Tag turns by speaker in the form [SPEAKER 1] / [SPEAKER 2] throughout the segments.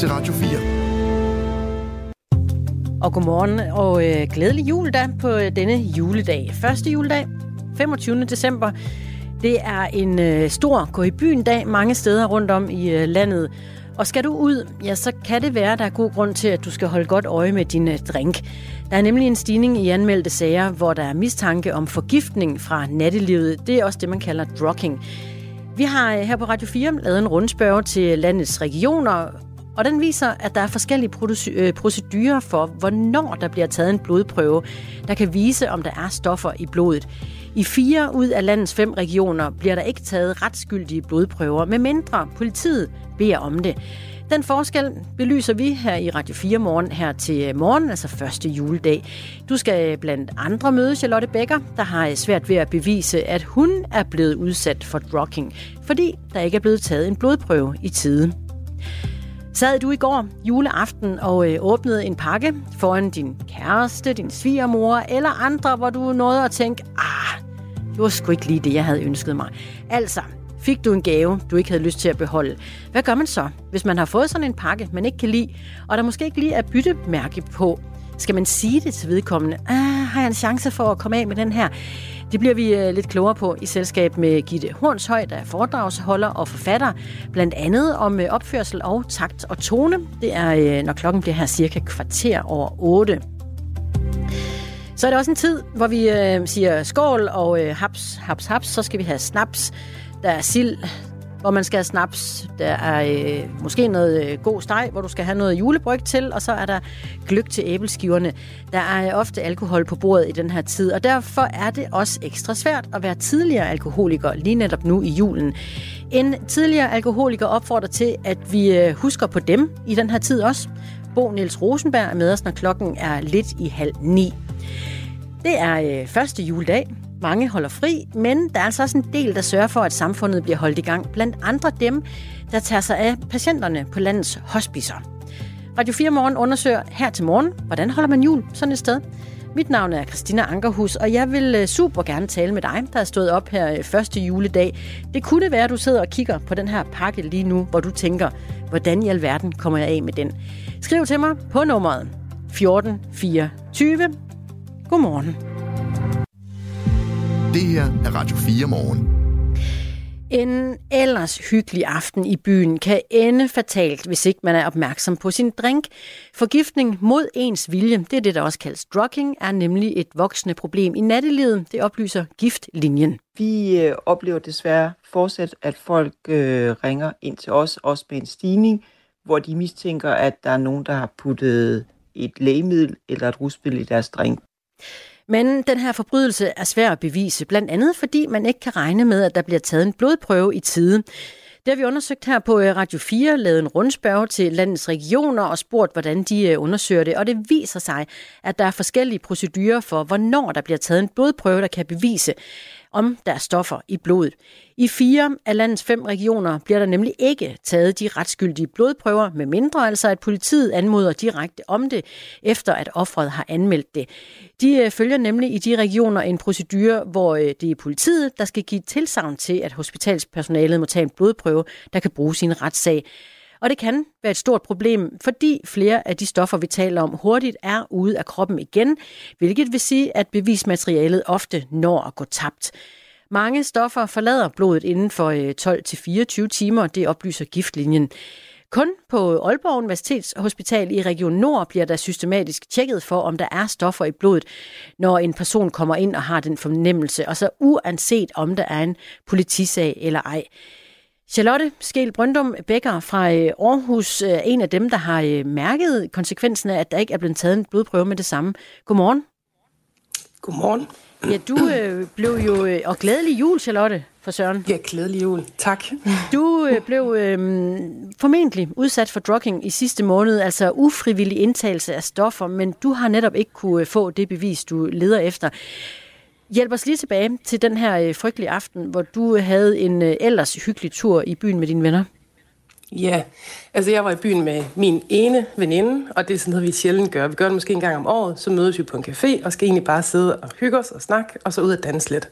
[SPEAKER 1] til Radio 4.
[SPEAKER 2] Og godmorgen og øh, glædelig jul da på øh, denne juledag. Første juledag, 25. december. Det er en øh, stor gå i byen dag mange steder rundt om i øh, landet. Og skal du ud, ja, så kan det være, der er god grund til, at du skal holde godt øje med din øh, drink. Der er nemlig en stigning i anmeldte sager, hvor der er mistanke om forgiftning fra nattelivet. Det er også det, man kalder drugging. Vi har øh, her på Radio 4 lavet en rundspørg til landets regioner, og den viser, at der er forskellige øh, procedurer for, hvornår der bliver taget en blodprøve, der kan vise, om der er stoffer i blodet. I fire ud af landets fem regioner bliver der ikke taget retsgyldige blodprøver, medmindre politiet beder om det. Den forskel belyser vi her i Radio 4 morgen her til morgen, altså første juledag. Du skal blandt andre møde Charlotte Becker, der har svært ved at bevise, at hun er blevet udsat for drugging, fordi der ikke er blevet taget en blodprøve i tide. Sad du i går juleaften og øh, åbnede en pakke foran din kæreste, din svigermor eller andre, hvor du nåede at tænke, ah, det var sgu ikke lige det, jeg havde ønsket mig. Altså, fik du en gave, du ikke havde lyst til at beholde. Hvad gør man så, hvis man har fået sådan en pakke, man ikke kan lide, og der måske ikke lige er byttemærke på? Skal man sige det til vedkommende? Ah, har jeg en chance for at komme af med den her? Det bliver vi øh, lidt klogere på i selskab med Gitte Hornshøj, der er foredragsholder og forfatter, blandt andet om øh, opførsel og takt og tone. Det er, øh, når klokken bliver her cirka kvarter over 8. Så er det også en tid, hvor vi øh, siger skål og øh, haps, haps, haps. Så skal vi have snaps. Der er sild, hvor man skal have snaps. Der er øh, måske noget øh, god steg, hvor du skal have noget julebryg til, og så er der gløk til æbleskiverne. Der er øh, ofte alkohol på bordet i den her tid, og derfor er det også ekstra svært at være tidligere alkoholiker lige netop nu i julen. En tidligere alkoholiker opfordrer til, at vi øh, husker på dem i den her tid også. Bo Niels Rosenberg er med os, når klokken er lidt i halv ni. Det er øh, første juledag, mange holder fri, men der er altså også en del, der sørger for, at samfundet bliver holdt i gang. Blandt andre dem, der tager sig af patienterne på landets hospicer. Radio 4 Morgen undersøger her til morgen, hvordan holder man jul sådan et sted. Mit navn er Christina Ankerhus, og jeg vil øh, super gerne tale med dig, der er stået op her øh, første juledag. Det kunne være, at du sidder og kigger på den her pakke lige nu, hvor du tænker, hvordan i alverden kommer jeg af med den? Skriv til mig på nummeret 1424. Godmorgen.
[SPEAKER 1] Det her er Radio 4 morgen.
[SPEAKER 2] En ellers hyggelig aften i byen kan ende fatalt, hvis ikke man er opmærksom på sin drink. Forgiftning mod ens vilje, det er det, der også kaldes drugging, er nemlig et voksende problem i nattelivet. Det oplyser giftlinjen.
[SPEAKER 3] Vi øh, oplever desværre fortsat, at folk øh, ringer ind til os, også med en stigning, hvor de mistænker, at der er nogen, der har puttet et lægemiddel eller et rusmiddel i deres drink.
[SPEAKER 2] Men den her forbrydelse er svær at bevise, blandt andet fordi man ikke kan regne med, at der bliver taget en blodprøve i tide. Det har vi undersøgt her på øh, Radio 4, lavet en rundspørg til landets regioner og spurgt, hvordan de øh, undersøger det. Og det viser sig, at der er forskellige procedurer for, hvornår der bliver taget en blodprøve, der kan bevise, om der er stoffer i blodet. I fire af landets fem regioner bliver der nemlig ikke taget de retsgyldige blodprøver, med mindre altså at politiet anmoder direkte om det, efter at offeret har anmeldt det. De øh, følger nemlig i de regioner en procedure, hvor øh, det er politiet, der skal give tilsavn til, at hospitalspersonalet må tage en blodprøve, der kan bruges i en retssag. Og det kan være et stort problem, fordi flere af de stoffer, vi taler om, hurtigt er ude af kroppen igen, hvilket vil sige, at bevismaterialet ofte når at gå tabt. Mange stoffer forlader blodet inden for øh, 12-24 timer, det oplyser giftlinjen. Kun på Aalborg Universitetshospital i Region Nord bliver der systematisk tjekket for, om der er stoffer i blodet, når en person kommer ind og har den fornemmelse, og så uanset om der er en politisag eller ej. Charlotte Skel Brøndum Becker fra øh, Aarhus er en af dem, der har øh, mærket konsekvensen af, at der ikke er blevet taget en blodprøve med det samme. Godmorgen.
[SPEAKER 4] Godmorgen.
[SPEAKER 2] Ja, du øh, blev jo... Øh, og glædelig jul, Charlotte, for Søren.
[SPEAKER 4] Ja, glædelig jul. Tak.
[SPEAKER 2] Du øh, blev øh, formentlig udsat for drugging i sidste måned, altså ufrivillig indtagelse af stoffer, men du har netop ikke kunne få det bevis, du leder efter. Hjælp os lige tilbage til den her øh, frygtelige aften, hvor du øh, havde en øh, ellers hyggelig tur i byen med dine venner.
[SPEAKER 4] Ja, altså jeg var i byen med min ene veninde, og det er sådan noget, vi sjældent gør. Vi gør det måske en gang om året, så mødes vi på en café, og skal egentlig bare sidde og hygge os og snakke, og så ud og danse lidt.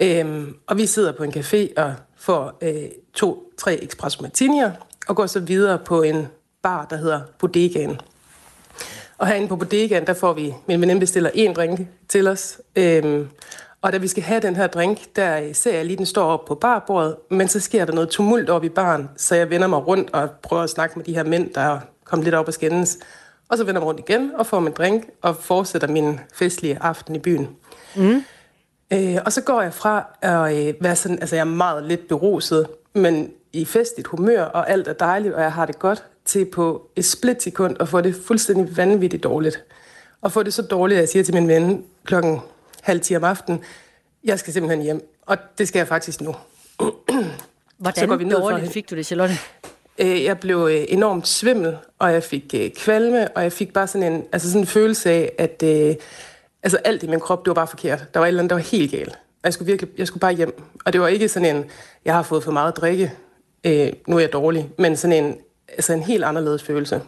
[SPEAKER 4] Øhm, og vi sidder på en café og får øh, to, tre espresso martinier, og går så videre på en bar, der hedder Bodegaen. Og herinde på Bodegaen, der får vi, min veninde bestiller en drink til os. Øhm, og da vi skal have den her drink, der ser jeg lige, den står op på barbordet, men så sker der noget tumult op i baren, så jeg vender mig rundt og prøver at snakke med de her mænd, der er kommet lidt op og skændes. Og så vender jeg rundt igen og får min drink og fortsætter min festlige aften i byen. Mm. Øh, og så går jeg fra at øh, være sådan, altså jeg er meget lidt beruset, men i festligt humør, og alt er dejligt, og jeg har det godt, til på et splitsekund at få det fuldstændig vanvittigt dårligt. Og få det så dårligt, at jeg siger til min ven klokken halv 10 om aftenen, jeg skal simpelthen hjem. Og det skal jeg faktisk nu.
[SPEAKER 2] Hvordan så går vi ned dårligt fik du det, Charlotte?
[SPEAKER 4] Øh, jeg blev øh, enormt svimmel, og jeg fik øh, kvalme, og jeg fik bare sådan en, altså sådan en følelse af, at altså alt i min krop, det var bare forkert. Der var et eller andet, der var helt galt. Jeg skulle virkelig, jeg skulle bare hjem. Og det var ikke sådan en, jeg har fået for meget at drikke, øh, nu er jeg dårlig, men sådan en, altså en helt anderledes følelse.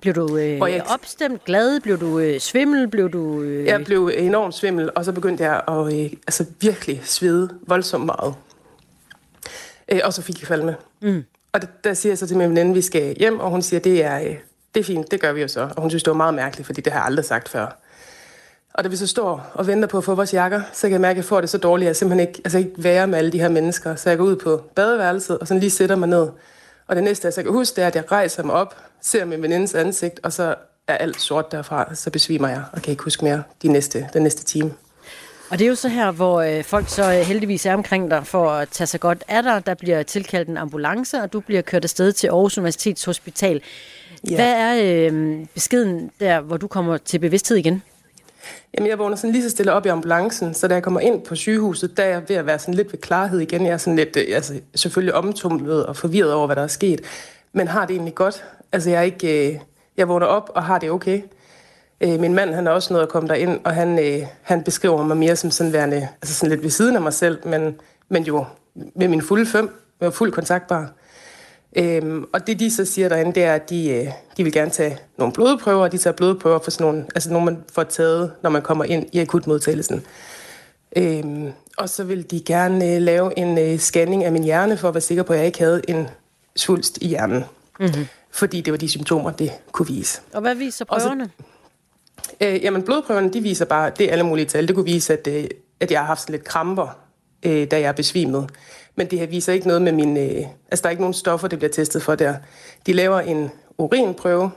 [SPEAKER 2] Blev du øh, jeg, opstemt, glad? Blev du øh, svimmel? Blev du, øh...
[SPEAKER 4] Jeg blev enormt svimmel, og så begyndte jeg at øh, altså virkelig svede voldsomt meget. Øh, og så fik jeg falme. Mm. Og der, der siger jeg så til min veninde, vi skal hjem, og hun siger, det er, øh, det er fint, det gør vi jo så. Og hun synes, det var meget mærkeligt, fordi det har jeg aldrig sagt før. Og da vi så står og venter på at få vores jakker, så kan jeg mærke, at jeg får det så dårligt, at jeg simpelthen ikke, altså ikke være med alle de her mennesker. Så jeg går ud på badeværelset og sådan lige sætter mig ned. Og det næste, jeg så kan huske, det er, at jeg rejser mig op, ser min venindes ansigt, og så er alt sort derfra, så besvimer jeg og kan ikke huske mere de næste, den næste time.
[SPEAKER 2] Og det er jo så her, hvor øh, folk så øh, heldigvis er omkring dig for at tage sig godt af dig. Der bliver tilkaldt en ambulance, og du bliver kørt afsted til Aarhus Universitets Hospital. Ja. Hvad er øh, beskeden der, hvor du kommer til bevidsthed igen?
[SPEAKER 4] Jamen, jeg vågner sådan lige så stille op i ambulancen, så da jeg kommer ind på sygehuset, der er jeg ved at være sådan lidt ved klarhed igen. Jeg er sådan lidt, øh, altså, selvfølgelig omtumlet og forvirret over, hvad der er sket, men har det egentlig godt. Altså, jeg er ikke, øh, jeg vågner op og har det okay. Øh, min mand, han er også nået at komme derind, og han, øh, han beskriver mig mere som sådan værende, altså sådan lidt ved siden af mig selv, men, men jo med min fulde fem, med fuld kontaktbar. Øhm, og det de så siger derinde, det er, at de, øh, de vil gerne tage nogle blodprøver, og de tager blodprøver for sådan nogle, altså nogle, man får taget, når man kommer ind i akutmodtagelsen. Øhm, og så vil de gerne øh, lave en øh, scanning af min hjerne, for at være sikker på, at jeg ikke havde en svulst i hjernen. Mm-hmm. Fordi det var de symptomer, det kunne vise.
[SPEAKER 2] Og hvad viser prøverne?
[SPEAKER 4] så, øh, jamen blodprøverne, de viser bare, det er alle mulige tal. Det kunne vise, at, øh, at jeg har haft sådan lidt kramper, øh, da jeg er besvimet. Men det her viser ikke noget med min... Øh, altså, der er ikke nogen stoffer, det bliver testet for der. De laver en urinprøve,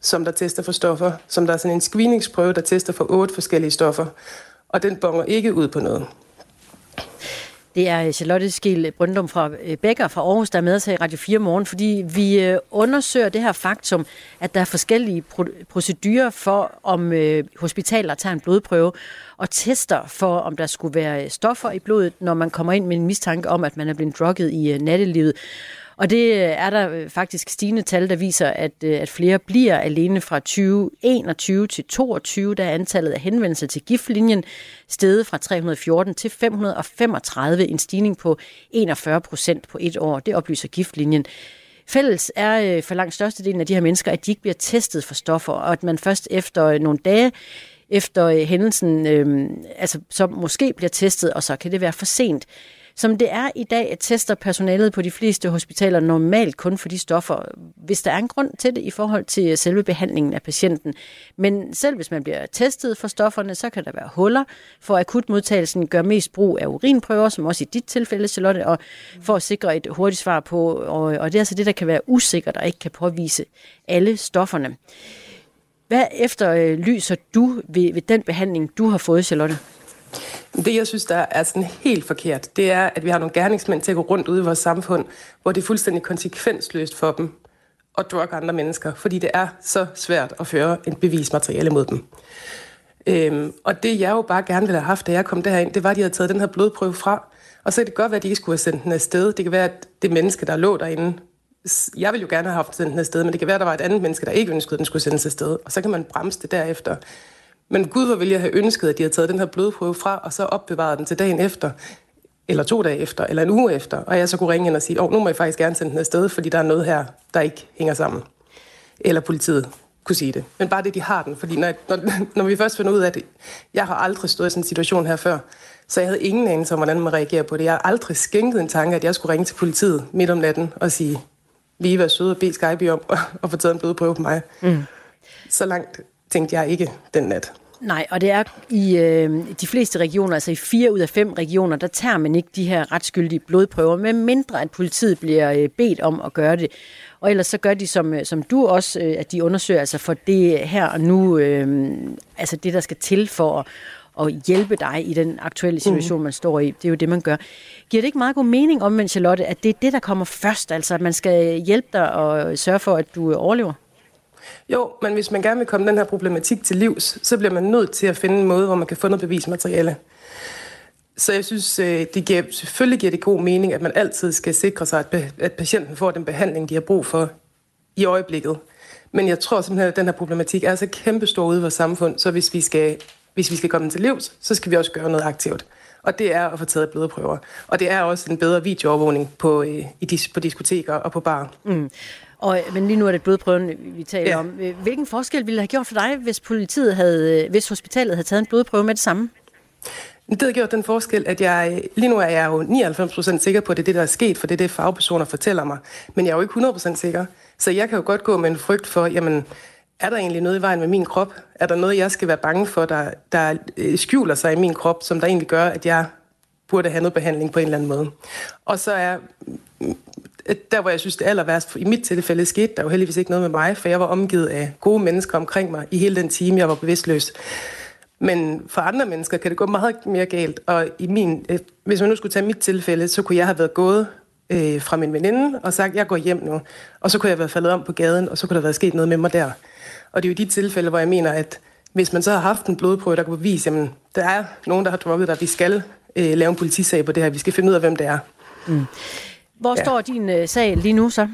[SPEAKER 4] som der tester for stoffer, som der er sådan en screeningsprøve, der tester for otte forskellige stoffer, og den bonger ikke ud på noget.
[SPEAKER 2] Det er øh, Charlotte Skil Brøndum fra øh, Bækker fra Aarhus, der er med os her i Radio 4 morgen, fordi vi øh, undersøger det her faktum, at der er forskellige procedurer for, om hospitaler tager en blodprøve og tester for, om der skulle være stoffer i blodet, når man kommer ind med en mistanke om, at man er blevet drukket i nattelivet. Og det øh, er der øh, faktisk stigende tal, der viser, at, øh, at flere bliver alene fra 2021 til 2022, der er antallet af henvendelser til giftlinjen steget fra 314 til 535, en stigning på 41 procent på et år. Det oplyser giftlinjen. Fælles er for langt størstedelen af de her mennesker, at de ikke bliver testet for stoffer, og at man først efter nogle dage efter hændelsen, øh, altså så måske bliver testet, og så kan det være for sent. Som det er i dag, tester personalet på de fleste hospitaler normalt kun for de stoffer, hvis der er en grund til det i forhold til øh, selve behandlingen af patienten. Men selv hvis man bliver testet for stofferne, så kan der være huller. For akutmodtagelsen gør mest brug af urinprøver, som også i dit tilfælde, Charlotte, og for at sikre et hurtigt svar på, og, og det er altså det, der kan være usikkert og ikke kan påvise alle stofferne. Hvad efterlyser øh, du ved, ved den behandling, du har fået, Charlotte?
[SPEAKER 4] Det, jeg synes, der er sådan helt forkert, det er, at vi har nogle gerningsmænd til at gå rundt ude i vores samfund, hvor det er fuldstændig konsekvensløst for dem at drukke andre mennesker, fordi det er så svært at føre en bevismateriale mod dem. Øhm, og det, jeg jo bare gerne ville have haft, da jeg kom derind, det var, at de havde taget den her blodprøve fra, og så kan det godt være, at de ikke skulle have sendt den afsted. Det kan være, at det menneske, der lå derinde, jeg ville jo gerne have haft sendt den afsted, men det kan være, at der var et andet menneske, der ikke ønskede, at den skulle sendes afsted. Og så kan man bremse det derefter. Men Gud, hvor ville jeg have ønsket, at de havde taget den her blodprøve fra, og så opbevaret den til dagen efter, eller to dage efter, eller en uge efter, og jeg så kunne ringe ind og sige, åh, oh, nu må jeg faktisk gerne sende den afsted, fordi der er noget her, der ikke hænger sammen. Eller politiet kunne sige det. Men bare det, de har den. Fordi når, når, når vi først finder ud af det, jeg har aldrig stået i sådan en situation her før, så jeg havde ingen anelse om, hvordan man reagerer på det. Jeg har aldrig skænket en tanke, at jeg skulle ringe til politiet midt om natten og sige, lige være søde og bede Skype om at få taget en blodprøve på mig. Mm. Så langt tænkte jeg ikke den nat.
[SPEAKER 2] Nej, og det er i øh, de fleste regioner, altså i fire ud af fem regioner, der tager man ikke de her retskyldige blodprøver, med mindre at politiet bliver øh, bedt om at gøre det. Og ellers så gør de, som, øh, som du også, øh, at de undersøger altså for det her og nu, øh, altså det, der skal til for at, at hjælpe dig i den aktuelle situation, mm. man står i. Det er jo det, man gør. Giver det ikke meget god mening om, Charlotte, at det er det, der kommer først, altså at man skal hjælpe dig og sørge for, at du overlever?
[SPEAKER 4] Jo, men hvis man gerne vil komme den her problematik til livs, så bliver man nødt til at finde en måde, hvor man kan få noget bevismateriale. Så jeg synes, øh, det giver, selvfølgelig giver det god mening, at man altid skal sikre sig, at, patienten får den behandling, de har brug for i øjeblikket. Men jeg tror simpelthen, at den her problematik er så kæmpestor ude i vores samfund, så hvis vi skal, hvis vi skal komme den til livs, så skal vi også gøre noget aktivt. Og det er at få taget blodprøver. Og det er også en bedre videoovervågning på, øh, i, på diskoteker og på bar. Mm.
[SPEAKER 2] Og, men lige nu er det blodprøven, vi taler ja. om. Hvilken forskel ville det have gjort for dig, hvis politiet havde, hvis hospitalet havde taget en blodprøve med det samme?
[SPEAKER 4] Det har gjort den forskel, at jeg, lige nu er jeg jo 99% sikker på, at det er det, der er sket, for det er det, fagpersoner fortæller mig. Men jeg er jo ikke 100% sikker. Så jeg kan jo godt gå med en frygt for, jamen, er der egentlig noget i vejen med min krop? Er der noget, jeg skal være bange for, der, der øh, skjuler sig i min krop, som der egentlig gør, at jeg burde have noget behandling på en eller anden måde? Og så er der, hvor jeg synes, det aller værst i mit tilfælde skete, der jo heldigvis ikke noget med mig, for jeg var omgivet af gode mennesker omkring mig i hele den time, jeg var bevidstløs. Men for andre mennesker kan det gå meget mere galt, og i min, øh, hvis man nu skulle tage mit tilfælde, så kunne jeg have været gået øh, fra min veninde og sagt, jeg går hjem nu, og så kunne jeg være faldet om på gaden, og så kunne der være sket noget med mig der. Og det er jo de tilfælde, hvor jeg mener, at hvis man så har haft en blodprøve, der kan bevise, at der er nogen, der har droppet dig, vi skal øh, lave en politisag på det her, vi skal finde ud af, hvem det er. Mm.
[SPEAKER 2] Hvor ja. står din øh, sag lige nu så?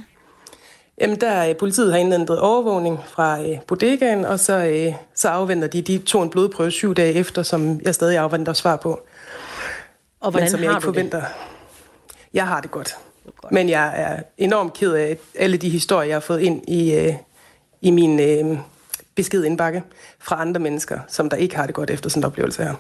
[SPEAKER 4] Jamen, der er politiet har indhentet overvågning fra øh, bodegaen, og så, øh, så afventer de, de to en blodprøve syv dage efter, som jeg stadig afventer svar på.
[SPEAKER 2] Og hvordan
[SPEAKER 4] men, som jeg
[SPEAKER 2] har
[SPEAKER 4] ikke forventer. Det? Jeg har det godt. godt. Men jeg er enormt ked af alle de historier, jeg har fået ind i, øh, i min øh, beskedindbakke fra andre mennesker, som der ikke har det godt efter sådan en oplevelse her.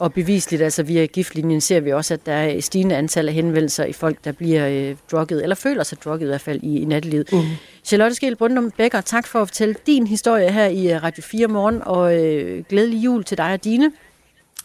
[SPEAKER 2] Og bevisligt, altså via giftlinjen, ser vi også, at der er et stigende antal af henvendelser i folk, der bliver øh, drukket, eller føler sig drukket i hvert fald i, i nattelivet. Mm. Charlotte Skel Brundum Becker, tak for at fortælle din historie her i øh, Radio 4 morgen, og øh, glædelig jul til dig og dine.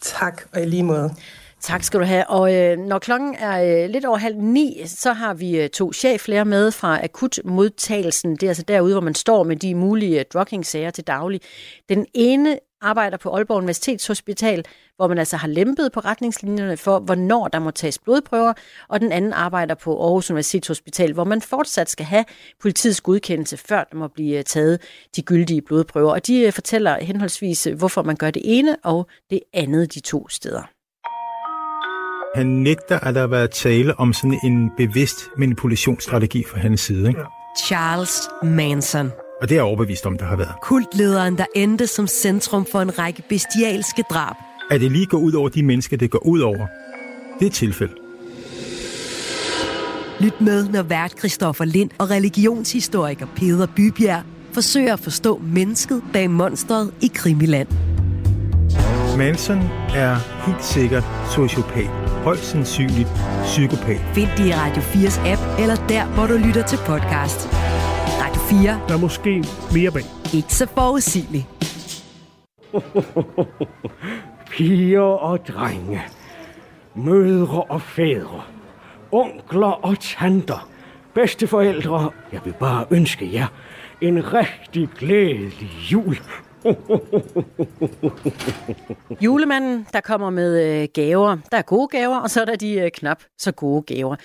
[SPEAKER 4] Tak, og i lige måde.
[SPEAKER 2] Tak skal du have. Og øh, når klokken er øh, lidt over halv ni, så har vi øh, to cheflærer med fra akutmodtagelsen. Det er altså derude, hvor man står med de mulige øh, drugging-sager til daglig. Den ene arbejder på Aalborg Universitetshospital, hvor man altså har lempet på retningslinjerne for, hvornår der må tages blodprøver, og den anden arbejder på Aarhus Universitetshospital, hvor man fortsat skal have politiets godkendelse, før der må blive øh, taget de gyldige blodprøver. Og de øh, fortæller henholdsvis, øh, hvorfor man gør det ene og det andet de to steder.
[SPEAKER 5] Han nægter, at der har været tale om sådan en bevidst manipulationsstrategi fra hans side. Ikke?
[SPEAKER 6] Charles Manson.
[SPEAKER 5] Og det er jeg overbevist om, der har været.
[SPEAKER 6] Kultlederen, der endte som centrum for en række bestialske drab.
[SPEAKER 5] At det lige går ud over de mennesker, det går ud over, det er et tilfælde.
[SPEAKER 6] Lyt med, når vært Christoffer Lind og religionshistoriker Peder Bybjerg forsøger at forstå mennesket bag monstret i Krimiland.
[SPEAKER 5] Manson er helt sikkert sociopat. Højst sandsynligt psykopat.
[SPEAKER 6] Find det i Radio 4's app, eller der, hvor du lytter til podcast. 4.
[SPEAKER 7] Der er måske mere bag.
[SPEAKER 6] Ikke så forudsigeligt.
[SPEAKER 7] Piger og drenge. Mødre og fædre. Onkler og tanter. Bedsteforældre. Jeg vil bare ønske jer en rigtig glædelig jul.
[SPEAKER 2] Julemanden, der kommer med øh, gaver. Der er gode gaver, og så er der de øh, knap så gode gaver.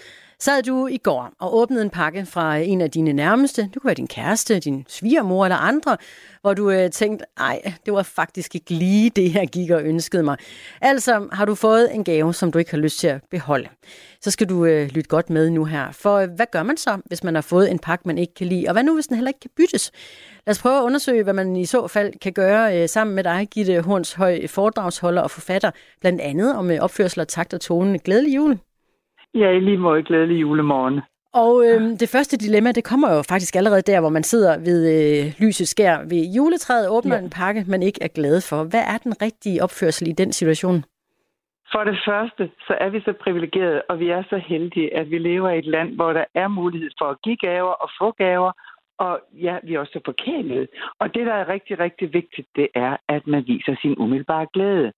[SPEAKER 2] Sad du i går og åbnede en pakke fra en af dine nærmeste, det kunne være din kæreste, din svigermor eller andre, hvor du øh, tænkte, ej, det var faktisk ikke lige det, jeg gik og ønskede mig. Altså har du fået en gave, som du ikke har lyst til at beholde. Så skal du øh, lytte godt med nu her. For øh, hvad gør man så, hvis man har fået en pakke, man ikke kan lide? Og hvad nu, hvis den heller ikke kan byttes? Lad os prøve at undersøge, hvad man i så fald kan gøre øh, sammen med dig, Gitte Horns Høj, foredragsholder og forfatter, blandt andet om øh, opførsel og takt og tone. Glædelig jul!
[SPEAKER 8] Ja, i lige måde glædelig julemorgen.
[SPEAKER 2] Og øh, det første dilemma, det kommer jo faktisk allerede der, hvor man sidder ved øh, lyset skær ved juletræet, åbner ja. en pakke, man ikke er glad for. Hvad er den rigtige opførsel i den situation?
[SPEAKER 8] For det første, så er vi så privilegerede, og vi er så heldige, at vi lever i et land, hvor der er mulighed for at give gaver og få gaver, og ja, vi er også forkælede. Og det, der er rigtig, rigtig vigtigt, det er, at man viser sin umiddelbare glæde.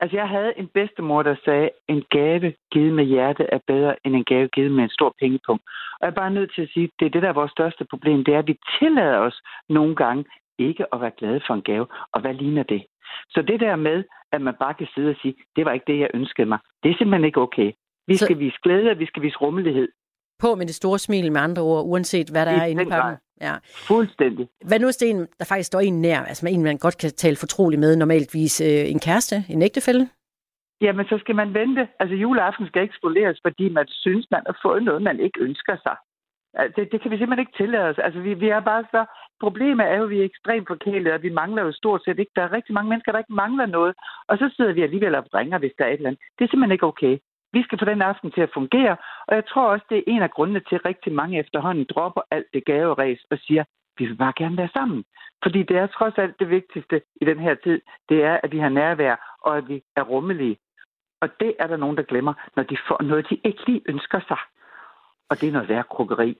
[SPEAKER 8] Altså, jeg havde en bedstemor, der sagde, en gave givet med hjerte er bedre end en gave givet med en stor pengepunkt. Og jeg er bare nødt til at sige, det er det, der er vores største problem, det er, at vi tillader os nogle gange ikke at være glade for en gave. Og hvad ligner det? Så det der med, at man bare kan sidde og sige, det var ikke det, jeg ønskede mig, det er simpelthen ikke okay. Vi skal så... vise glæde, og vi skal vise rummelighed.
[SPEAKER 2] På med det store smil med andre ord, uanset hvad der I er inde på
[SPEAKER 8] Ja. Fuldstændig.
[SPEAKER 2] Hvad nu hvis det er en, der faktisk står en nær, altså en, man godt kan tale fortroligt med, normaltvis øh, en kæreste, en ægtefælde?
[SPEAKER 8] Jamen, så skal man vente. Altså, juleaften skal ikke spoleres, fordi man synes, man har fået noget, man ikke ønsker sig. Det, det kan vi simpelthen ikke tillade os. Altså, vi, vi er bare så... Problemet er jo, at vi er ekstremt forkælet, og vi mangler jo stort set ikke. Der er rigtig mange mennesker, der ikke mangler noget. Og så sidder vi alligevel og ringer, hvis der er et eller andet. Det er simpelthen ikke okay. Vi skal få den aften til at fungere, og jeg tror også, det er en af grundene til, at rigtig mange efterhånden dropper alt det gaveræs og siger, vi vil bare gerne være sammen. Fordi det er trods alt det vigtigste i den her tid, det er, at vi har nærvær, og at vi er rummelige. Og det er der nogen, der glemmer, når de får noget, de ikke lige ønsker sig. Og det er noget værd krukkeri.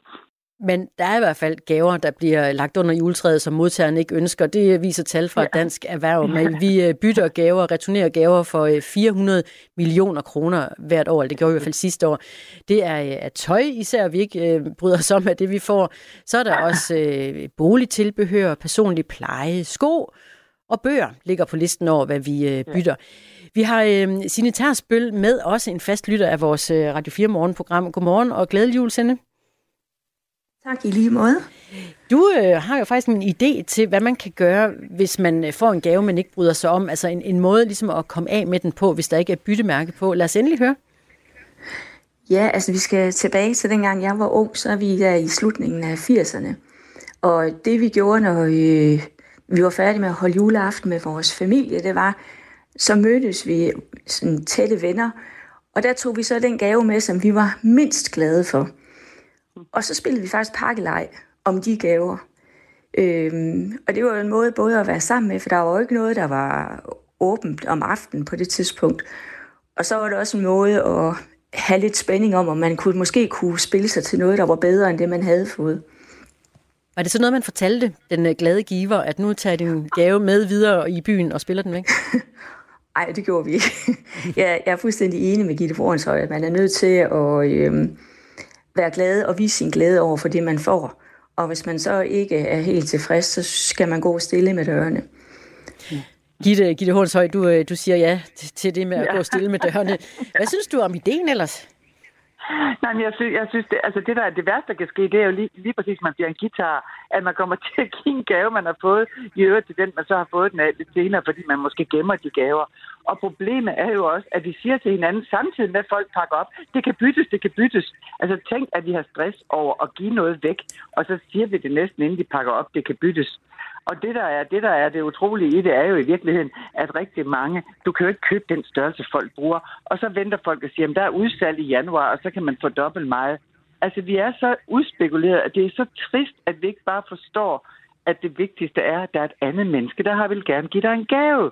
[SPEAKER 2] Men der er i hvert fald gaver, der bliver lagt under juletræet, som modtageren ikke ønsker. Det viser tal fra ja. Dansk Erhverv. Men vi øh, bytter gaver, returnerer gaver for 400 øh, millioner kroner hvert år. Det gjorde vi i hvert fald sidste år. Det er, øh, tøj, især vi ikke bryder os om af det, vi får. Så er der også boligtilbehør, personlig pleje, sko og bøger ligger på listen over, hvad vi bytter. Vi har øh, Signe Tersbøl med, også en fast lytter af vores Radio 4 morgenprogram. Godmorgen og glædelig jul, Sende.
[SPEAKER 9] Tak i lige måde.
[SPEAKER 2] Du øh, har jo faktisk en idé til, hvad man kan gøre, hvis man øh, får en gave, man ikke bryder sig om. Altså en, en måde ligesom at komme af med den på, hvis der ikke er byttemærke på. Lad os endelig høre.
[SPEAKER 9] Ja, altså vi skal tilbage til dengang jeg var ung, så er vi der i slutningen af 80'erne. Og det vi gjorde, når øh, vi var færdige med at holde juleaften med vores familie, det var, så mødtes vi sådan tætte venner, og der tog vi så den gave med, som vi var mindst glade for. Og så spillede vi faktisk pakkelej om de gaver. Øhm, og det var en måde både at være sammen med, for der var jo ikke noget, der var åbent om aftenen på det tidspunkt. Og så var det også en måde at have lidt spænding om, om man kunne, måske kunne spille sig til noget, der var bedre end det, man havde fået.
[SPEAKER 2] Var det så noget, man fortalte den øh, glade giver, at nu tager din gave med videre i byen og spiller den væk?
[SPEAKER 9] Nej, det gjorde vi ikke. jeg, jeg er fuldstændig enig med Gitte Forenshøj, at man er nødt til at... Øhm, være glad og vise sin glæde over for det, man får. Og hvis man så ikke er helt tilfreds, så skal man gå stille med dørene.
[SPEAKER 2] Gitte, Gitte Hornshøj, du, øh, du siger ja til det med at ja. gå stille med dørene. Hvad synes du om ideen ellers?
[SPEAKER 8] Nej, men jeg synes, jeg synes det, altså det, der er det værste, der kan ske, det er jo lige, lige præcis, at man bliver en guitar, at man kommer til at give en gave, man har fået, i øvrigt til den, man så har fået den af lidt senere, fordi man måske gemmer de gaver. Og problemet er jo også, at vi siger til hinanden, samtidig med at folk pakker op, det kan byttes, det kan byttes. Altså tænk, at vi har stress over at give noget væk, og så siger vi det næsten, inden de pakker op, det kan byttes. Og det der, er, det, der er det utrolige i det, er jo i virkeligheden, at rigtig mange, du kan jo ikke købe den størrelse, folk bruger. Og så venter folk og siger, at der er udsalg i januar, og så kan man få dobbelt meget. Altså, vi er så udspekuleret, at det er så trist, at vi ikke bare forstår, at det vigtigste er, at der er et andet menneske, der har vil gerne give dig en gave.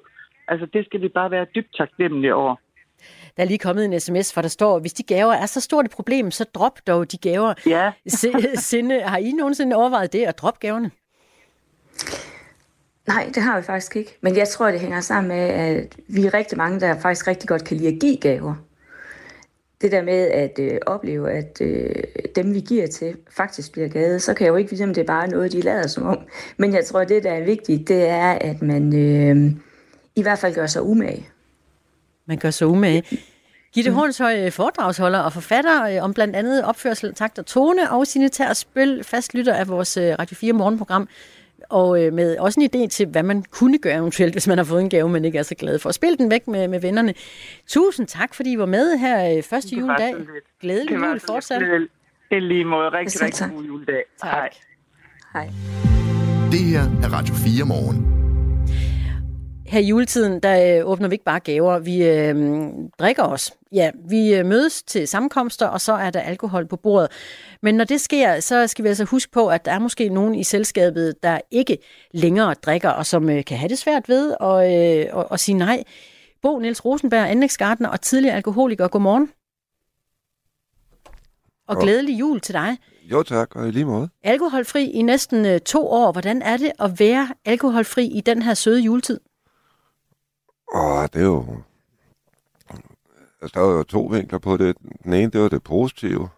[SPEAKER 8] Altså, det skal vi bare være dybt taknemmelige over.
[SPEAKER 2] Der er lige kommet en sms, hvor der står, hvis de gaver er så stort et problem, så drop dog de gaver.
[SPEAKER 8] Ja.
[SPEAKER 2] Sinde, har I nogensinde overvejet det, at droppe gaverne?
[SPEAKER 9] Nej, det har vi faktisk ikke. Men jeg tror, det hænger sammen med, at vi er rigtig mange, der faktisk rigtig godt kan lide at give gaver. Det der med at øh, opleve, at øh, dem vi giver til faktisk bliver glade, så kan jeg jo ikke vide, om det er bare noget, de lader som om. Men jeg tror, det der er vigtigt, det er, at man øh, i hvert fald gør sig umage.
[SPEAKER 2] Man gør sig umage. Gitte mm. Hornshøj, foredragsholder og forfatter øh, om blandt andet opførsel, takt og tone, og sine Spøl, fastlytter af vores øh, Radio 4 morgenprogram, og øh, med også en idé til, hvad man kunne gøre eventuelt, hvis man har fået en gave, man ikke er så glad for. Spil den væk med, med vennerne. Tusind tak, fordi I var med her første juledag. Glædelig jul fortsat.
[SPEAKER 8] I lige måde. Rigtig, rigtig god juledag.
[SPEAKER 2] Tak. Hej. Hej.
[SPEAKER 1] Det her er Radio 4 morgen
[SPEAKER 2] her i juletiden, der øh, åbner vi ikke bare gaver, vi øh, drikker os. Ja, vi øh, mødes til sammenkomster, og så er der alkohol på bordet. Men når det sker, så skal vi altså huske på, at der er måske nogen i selskabet, der ikke længere drikker, og som øh, kan have det svært ved at, øh, at, at sige nej. Bo Niels Rosenberg, anlægsgartner og tidligere alkoholiker. Godmorgen. Og glædelig jul til dig.
[SPEAKER 10] Jo tak, og i lige måde.
[SPEAKER 2] Alkoholfri i næsten øh, to år. Hvordan er det at være alkoholfri i den her søde juletid?
[SPEAKER 10] Og det er jo... Altså, der er jo to vinkler på det. Den ene, det var det positive.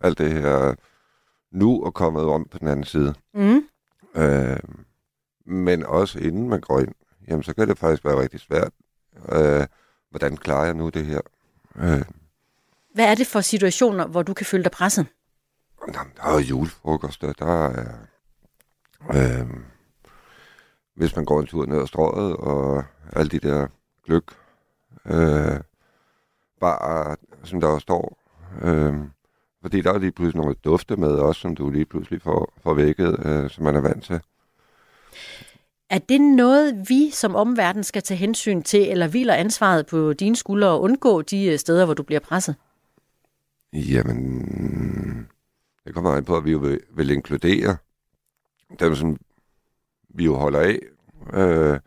[SPEAKER 10] Alt det her nu og kommet om på den anden side.
[SPEAKER 2] Mm.
[SPEAKER 10] Øh, men også inden man går ind, jamen så kan det faktisk være rigtig svært. Øh, hvordan klarer jeg nu det her? Øh,
[SPEAKER 2] Hvad er det for situationer, hvor du kan føle dig presset?
[SPEAKER 10] Jamen, der er jo julefrokoster, der er... Øh, hvis man går en tur ned ad strøget, og alle de der gløk, øh, bare, som der også står. Øh, fordi der er lige pludselig nogle dufte med også, som du lige pludselig får, får vækket, øh, som man er vant til.
[SPEAKER 2] Er det noget, vi som omverden skal tage hensyn til, eller hviler ansvaret på dine skuldre og undgå de øh, steder, hvor du bliver presset?
[SPEAKER 10] Jamen, det kommer an på, at vi jo vil, vil inkludere dem, som vi jo holder af. Øh,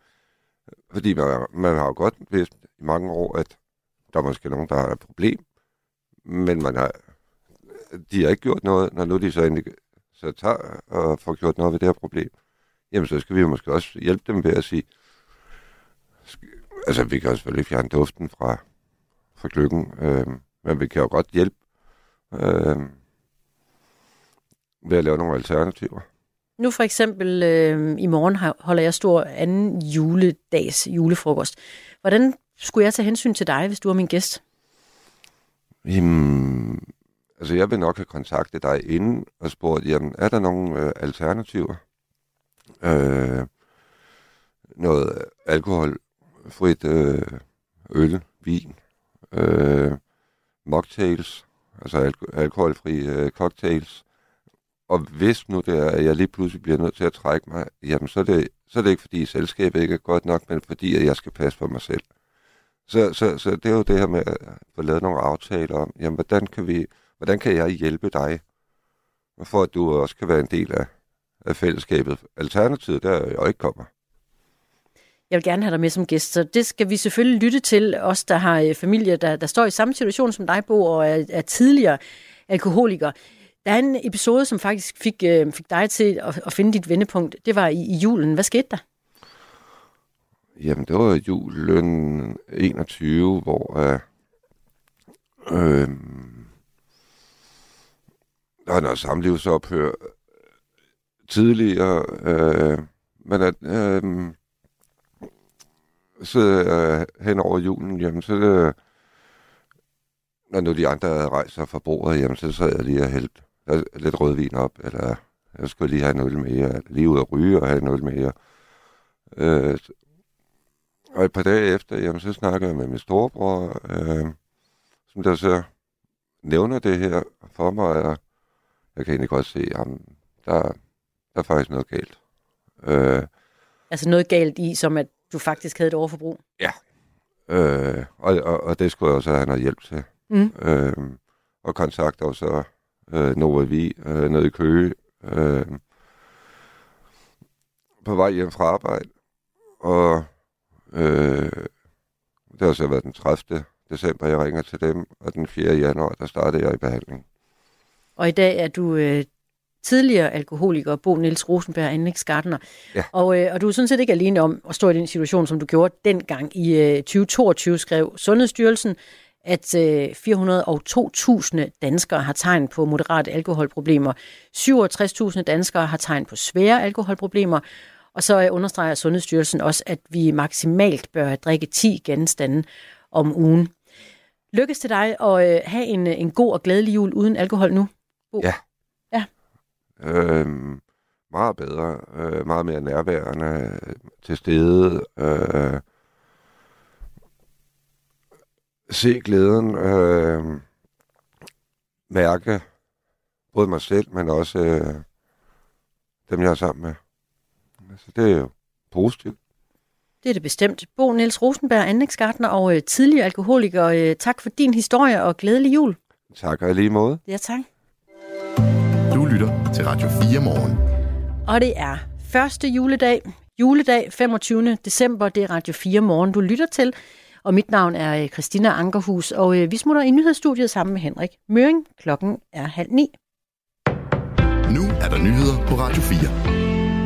[SPEAKER 10] fordi man, man har jo godt vidst i mange år, at der er måske nogen, der har et problem, men man har, de har ikke gjort noget, når nu de så endelig så tager og får gjort noget ved det her problem. Jamen, så skal vi jo måske også hjælpe dem ved at sige, altså vi kan jo selvfølgelig fjerne duften fra, fra gløggen, øh, men vi kan jo godt hjælpe øh, ved at lave nogle alternativer.
[SPEAKER 2] Nu for eksempel øh, i morgen holder jeg stor anden juledags julefrokost. Hvordan skulle jeg tage hensyn til dig, hvis du er min gæst?
[SPEAKER 10] Jamen, altså jeg vil nok have kontaktet dig inden og spurgt, jamen, er der nogle øh, alternativer? Øh, noget alkoholfrit øh, øl, vin, øh, mocktails, altså alko- alkoholfri øh, cocktails. Og hvis nu det er, at jeg lige pludselig bliver nødt til at trække mig, jamen så er det, så er det ikke fordi selskabet ikke er godt nok, men fordi at jeg skal passe på mig selv. Så, så, så det er jo det her med at få lavet nogle aftaler om, jamen hvordan kan, vi, hvordan kan jeg hjælpe dig, for at du også kan være en del af, af fællesskabet. Alternativet der er, jeg ikke kommer.
[SPEAKER 2] Jeg vil gerne have dig med som gæst, så det skal vi selvfølgelig lytte til. Os, der har øh, familie, der, der står i samme situation som dig, Bo, og er, er tidligere alkoholiker. Der er en episode, som faktisk fik, øh, fik dig til at, at finde dit vendepunkt. Det var i, i julen. Hvad skete der?
[SPEAKER 10] Jamen, det var julen 21, hvor øh, øh, der er noget samlivsophør tidligere, øh, men at øh, så øh, hen over julen, jamen så øh, når nu de andre havde rejst sig fra bordet, jamen så sad jeg lige og hældte lidt rødvin op, eller jeg skulle lige have en øl mere, lige ud at ryge og have en øl mere. Øh, og et par dage efter, jamen, så snakker jeg med min storebror, øh, som der så nævner det her for mig, og jeg kan egentlig godt se, at der, der er faktisk noget galt. Øh,
[SPEAKER 2] Altså noget galt i, som at du faktisk havde et overforbrug.
[SPEAKER 10] øh, og, og, og det skulle jeg også have noget hjælp til.
[SPEAKER 2] Mm.
[SPEAKER 10] Øh, og kontakter så øh, Nova Vi øh, nede i Køge øh, på vej hjem fra arbejde. Og øh, det har så været den 30. december, jeg ringer til dem, og den 4. januar, der startede jeg i behandling.
[SPEAKER 2] Og i dag er du øh, tidligere alkoholiker, Bo Niels Rosenberg, anlægsgartner.
[SPEAKER 10] Ja.
[SPEAKER 2] Og, øh, og du er sådan set ikke alene om at stå i den situation, som du gjorde dengang i øh, 2022, skrev Sundhedsstyrelsen, at øh, 402.000 danskere har tegn på moderate alkoholproblemer. 67.000 danskere har tegn på svære alkoholproblemer. Og så øh, understreger Sundhedsstyrelsen også, at vi maksimalt bør drikke 10 genstande om ugen. Lykkes til dig at øh, have en, en god og glædelig jul uden alkohol nu? Bo?
[SPEAKER 10] Ja.
[SPEAKER 2] Ja.
[SPEAKER 10] Øh, meget bedre, øh, meget mere nærværende, øh, til stede. Øh, se glæden, øh, mærke både mig selv, men også øh, dem, jeg er sammen med. Så det er jo positivt.
[SPEAKER 2] Det er det bestemt. Bo Niels Rosenberg, anlægsgartner og øh, tidligere alkoholiker. Øh, tak for din historie og glædelig jul.
[SPEAKER 10] Tak og i lige måde.
[SPEAKER 2] Ja, tak.
[SPEAKER 1] Du lytter til Radio 4 morgen.
[SPEAKER 2] Og det er første juledag. Juledag 25. december. Det er Radio 4 morgen, du lytter til. Og mit navn er øh, Christina Ankerhus, og øh, vi smutter i nyhedsstudiet sammen med Henrik Møring. Klokken er halv ni.
[SPEAKER 1] Nu er der nyheder på Radio 4.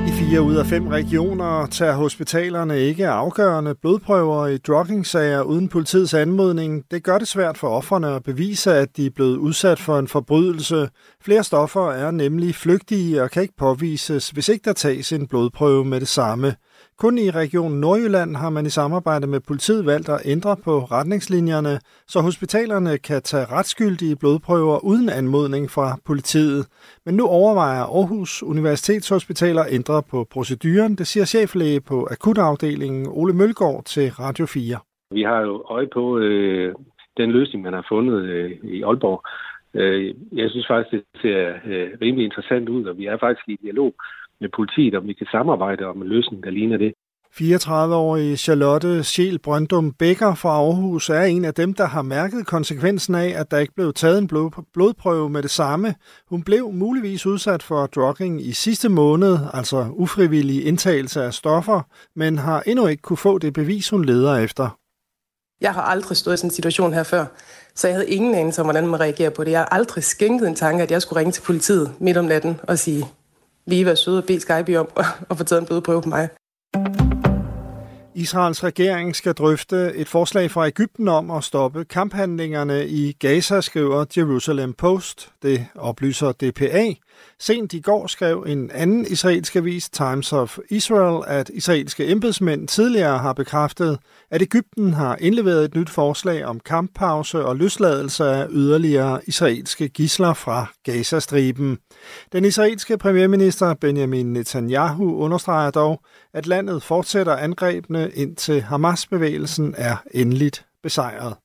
[SPEAKER 11] I fire ud af fem regioner tager hospitalerne ikke afgørende blodprøver i druggingsager uden politiets anmodning. Det gør det svært for offerne at bevise, at de er blevet udsat for en forbrydelse. Flere stoffer er nemlig flygtige og kan ikke påvises, hvis ikke der tages en blodprøve med det samme. Kun i Region Nordjylland har man i samarbejde med politiet valgt at ændre på retningslinjerne, så hospitalerne kan tage retsskyldige blodprøver uden anmodning fra politiet. Men nu overvejer Aarhus Universitetshospital at ændre på proceduren, det siger cheflæge på akutafdelingen Ole Mølgaard til Radio 4.
[SPEAKER 12] Vi har jo øje på øh, den løsning, man har fundet øh, i Aalborg. Øh, jeg synes faktisk, det ser øh, rimelig interessant ud, og vi er faktisk i dialog med politiet, om vi kan samarbejde om en løsning, der ligner det.
[SPEAKER 11] 34-årige Charlotte Scheel Brøndum Becker fra Aarhus er en af dem, der har mærket konsekvensen af, at der ikke blev taget en blodprøve med det samme. Hun blev muligvis udsat for drugging i sidste måned, altså ufrivillig indtagelse af stoffer, men har endnu ikke kunne få det bevis, hun leder efter.
[SPEAKER 4] Jeg har aldrig stået i sådan en situation her før, så jeg havde ingen anelse om, hvordan man reagerer på det. Jeg har aldrig skænket en tanke, at jeg skulle ringe til politiet midt om natten og sige, lige være søde og bede Skype om at få taget en blodprøve på mig.
[SPEAKER 11] Israels regering skal drøfte et forslag fra Ægypten om at stoppe kamphandlingerne i Gaza, skriver Jerusalem Post. Det oplyser DPA. Sent i går skrev en anden israelsk avis, Times of Israel, at israelske embedsmænd tidligere har bekræftet, at Ægypten har indleveret et nyt forslag om kamppause og løsladelse af yderligere israelske gisler fra Gazastriben. Den israelske premierminister Benjamin Netanyahu understreger dog, at landet fortsætter angrebene indtil Hamas-bevægelsen er endeligt besejret.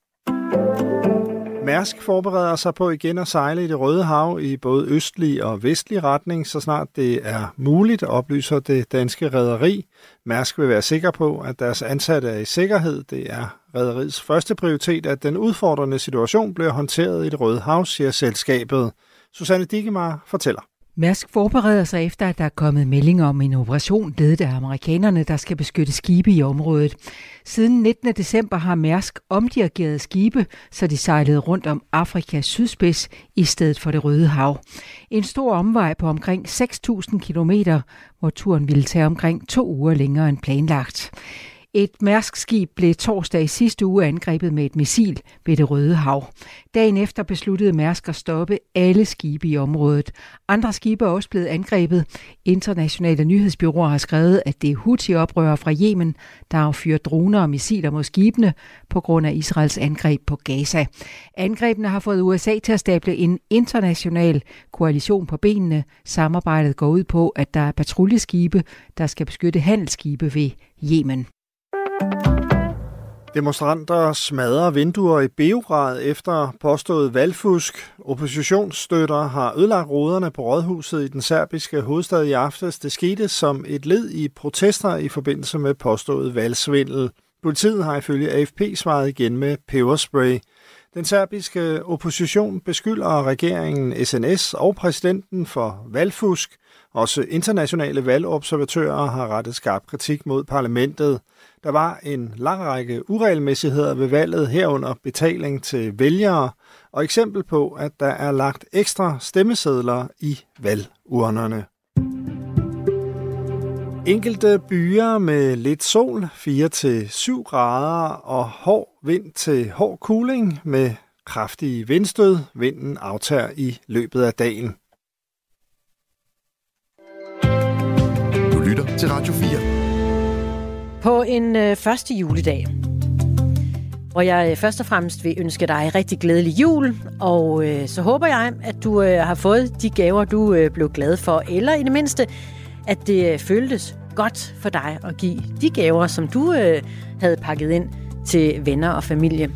[SPEAKER 11] Mærsk forbereder sig på igen at sejle i det Røde Hav i både østlig og vestlig retning, så snart det er muligt, oplyser det danske rederi. Mærsk vil være sikker på, at deres ansatte er i sikkerhed. Det er rederiets første prioritet, at den udfordrende situation bliver håndteret i det Røde Hav, siger selskabet. Susanne Dikemar fortæller.
[SPEAKER 13] Mærsk forbereder sig efter, at der er kommet meldinger om en operation ledet af amerikanerne, der skal beskytte skibe i området. Siden 19. december har Mærsk omdirigeret skibe, så de sejlede rundt om Afrikas sydspids i stedet for det Røde Hav. En stor omvej på omkring 6.000 km, hvor turen ville tage omkring to uger længere end planlagt. Et mærskskib blev torsdag i sidste uge angrebet med et missil ved det Røde Hav. Dagen efter besluttede Mærsk at stoppe alle skibe i området. Andre skibe er også blevet angrebet. Internationale nyhedsbyråer har skrevet, at det er Houthi-oprørere fra Yemen, der affyrer droner og missiler mod skibene på grund af Israels angreb på Gaza. Angrebene har fået USA til at stable en international koalition på benene. Samarbejdet går ud på, at der er patruljeskibe, der skal beskytte handelsskibe ved Yemen.
[SPEAKER 11] Demonstranter smadrer vinduer i Beograd efter påstået valgfusk. Oppositionsstøtter har ødelagt ruderne på rådhuset i den serbiske hovedstad i aftes. Det skete som et led i protester i forbindelse med påstået valgsvindel. Politiet har ifølge AFP svaret igen med peberspray. Den serbiske opposition beskylder regeringen SNS og præsidenten for valgfusk. Også internationale valgobservatører har rettet skarp kritik mod parlamentet. Der var en lang række uregelmæssigheder ved valget herunder betaling til vælgere og eksempel på, at der er lagt ekstra stemmesedler i valgurnerne. Enkelte byer med lidt sol, 4-7 grader og hård vind til hård kuling med kraftige vindstød. Vinden aftager i løbet af dagen.
[SPEAKER 1] Du lytter til Radio 4.
[SPEAKER 2] På en øh, første juledag, hvor jeg øh, først og fremmest vil ønske dig rigtig glædelig jul, og øh, så håber jeg, at du øh, har fået de gaver, du øh, blev glad for, eller i det mindste, at det øh, føltes godt for dig at give de gaver, som du øh, havde pakket ind til venner og familie.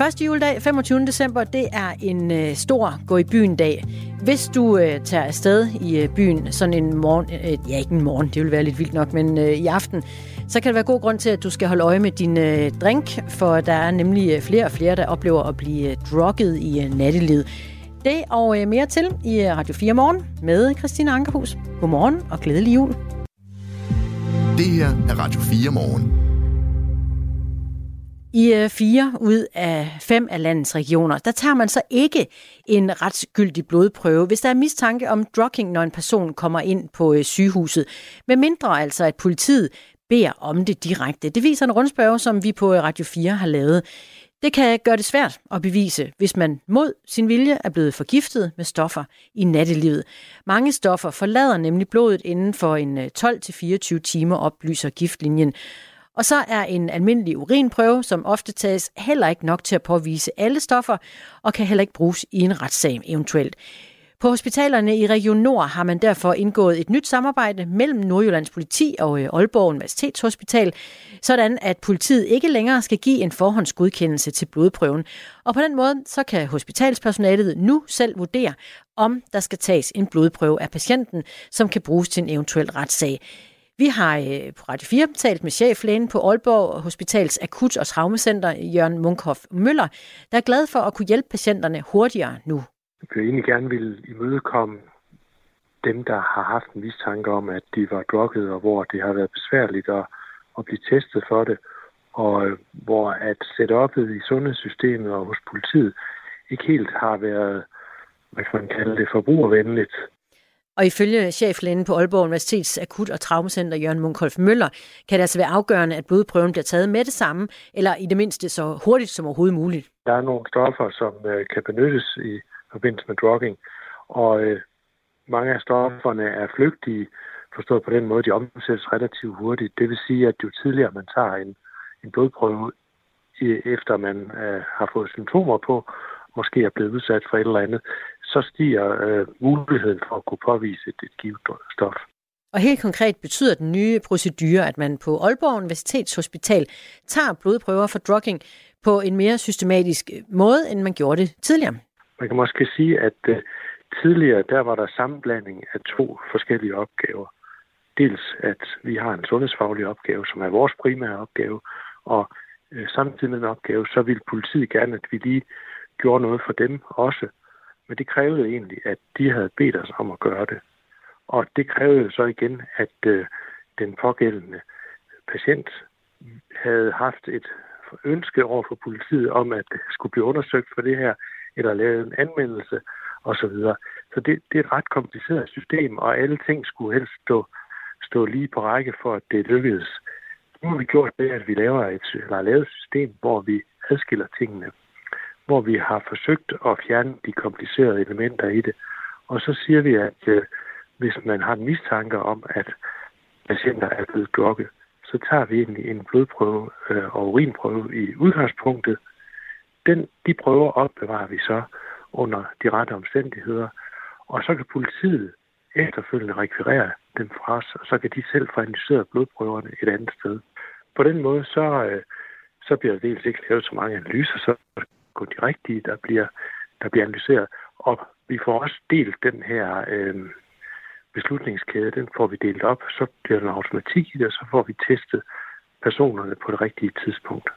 [SPEAKER 2] Første juledag, 25. december, det er en øh, stor gå i byen dag. Hvis du øh, tager afsted i øh, byen sådan en morgen, øh, ja ikke en morgen, det vil være lidt vildt nok, men øh, i aften, så kan det være god grund til, at du skal holde øje med din øh, drink, for der er nemlig øh, flere og flere, der oplever at blive øh, drukket i øh, nattelivet. Det og øh, mere til i øh, Radio 4 Morgen med Christine Ankerhus. Godmorgen og glædelig jul.
[SPEAKER 1] Det her er Radio 4 Morgen.
[SPEAKER 2] I øh, fire ud af fem af landets regioner, der tager man så ikke en retsgyldig blodprøve, hvis der er mistanke om drugging, når en person kommer ind på øh, sygehuset. Med mindre altså, at politiet beder om det direkte. Det viser en rundspørge, som vi på øh, Radio 4 har lavet. Det kan gøre det svært at bevise, hvis man mod sin vilje er blevet forgiftet med stoffer i nattelivet. Mange stoffer forlader nemlig blodet inden for en 12-24 timer, oplyser giftlinjen. Og så er en almindelig urinprøve, som ofte tages, heller ikke nok til at påvise alle stoffer, og kan heller ikke bruges i en retssag eventuelt. På hospitalerne i Region Nord har man derfor indgået et nyt samarbejde mellem Nordjyllands politi og øh, Aalborg Universitetshospital, sådan at politiet ikke længere skal give en forhåndsgodkendelse til blodprøven. Og på den måde så kan hospitalspersonalet nu selv vurdere, om der skal tages en blodprøve af patienten, som kan bruges til en eventuel retssag. Vi har øh, på Radio 4 talt med cheflægen på Aalborg Hospitals Akut- og Traumacenter, Jørgen Munkhoff Møller, der er glad for at kunne hjælpe patienterne hurtigere nu.
[SPEAKER 14] Jeg vil egentlig gerne vil imødekomme dem, der har haft en mistanke om, at de var drukket, og hvor det har været besværligt at, at blive testet for det, og øh, hvor at setupet i sundhedssystemet og hos politiet ikke helt har været, hvad kan man kalde det, forbrugervenligt.
[SPEAKER 2] Og ifølge cheflægen på Aalborg Universitets Akut- og Traumacenter, Jørgen Munkholf Møller, kan det altså være afgørende, at blodprøven bliver taget med det samme, eller i det mindste så hurtigt som overhovedet muligt.
[SPEAKER 14] Der er nogle stoffer, som øh, kan benyttes i forbindelse med drugging, og øh, mange af stofferne er flygtige, forstået på den måde, de omsættes relativt hurtigt. Det vil sige, at jo tidligere man tager en, en blodprøve, efter man øh, har fået symptomer på, måske er blevet udsat for et eller andet, så stiger øh, muligheden for at kunne påvise et, et givet stof.
[SPEAKER 2] Og helt konkret betyder den nye procedure, at man på Aalborg Universitetshospital tager blodprøver for drugging på en mere systematisk måde, end man gjorde det tidligere.
[SPEAKER 14] Man kan måske sige, at uh, tidligere der var der sammenblanding af to forskellige opgaver. Dels at vi har en sundhedsfaglig opgave, som er vores primære opgave, og uh, samtidig med den opgave, så ville politiet gerne, at vi lige gjorde noget for dem også. Men det krævede egentlig, at de havde bedt os om at gøre det. Og det krævede så igen, at øh, den pågældende patient havde haft et ønske over for politiet om, at det skulle blive undersøgt for det her, eller lavet en anmeldelse osv. Så, så det, det er et ret kompliceret system, og alle ting skulle helst stå, stå lige på række for, at det lykkedes. Nu har vi gjort det, at vi laver et, eller lavet et system, hvor vi adskiller tingene hvor vi har forsøgt at fjerne de komplicerede elementer i det. Og så siger vi, at øh, hvis man har en mistanke om, at patienter er blevet drukket, så tager vi egentlig en blodprøve øh, og urinprøve i udgangspunktet. Den, de prøver opbevarer vi så under de rette omstændigheder, og så kan politiet efterfølgende rekvirere dem fra os, og så kan de selv få analyseret blodprøverne et andet sted. På den måde, så, øh, så bliver der dels ikke lavet så mange analyser, så på de rigtige, der bliver, der bliver analyseret. Og vi får også delt den her øh, beslutningskæde, den får vi delt op, så bliver der en automatik i det, og så får vi testet personerne på det rigtige tidspunkt.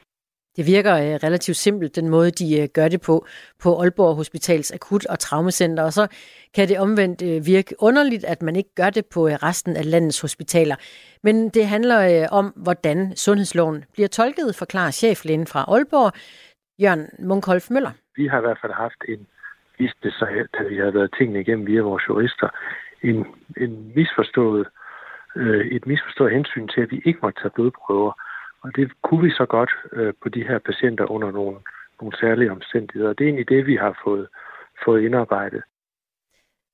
[SPEAKER 2] Det virker øh, relativt simpelt, den måde, de øh, gør det på, på Aalborg Hospitals Akut- og Traumacenter, og så kan det omvendt øh, virke underligt, at man ikke gør det på øh, resten af landets hospitaler. Men det handler øh, om, hvordan sundhedsloven bliver tolket, forklarer cheflægen fra Aalborg, Jørgen Munkholf Møller.
[SPEAKER 14] Vi har i hvert fald haft en, vist det sig, da vi har været tingene igennem via vores jurister, en, en misforstået, øh, et misforstået hensyn til, at vi ikke måtte tage blodprøver. Og det kunne vi så godt øh, på de her patienter under nogle, nogle særlige omstændigheder. Det er egentlig det, vi har fået, fået indarbejdet.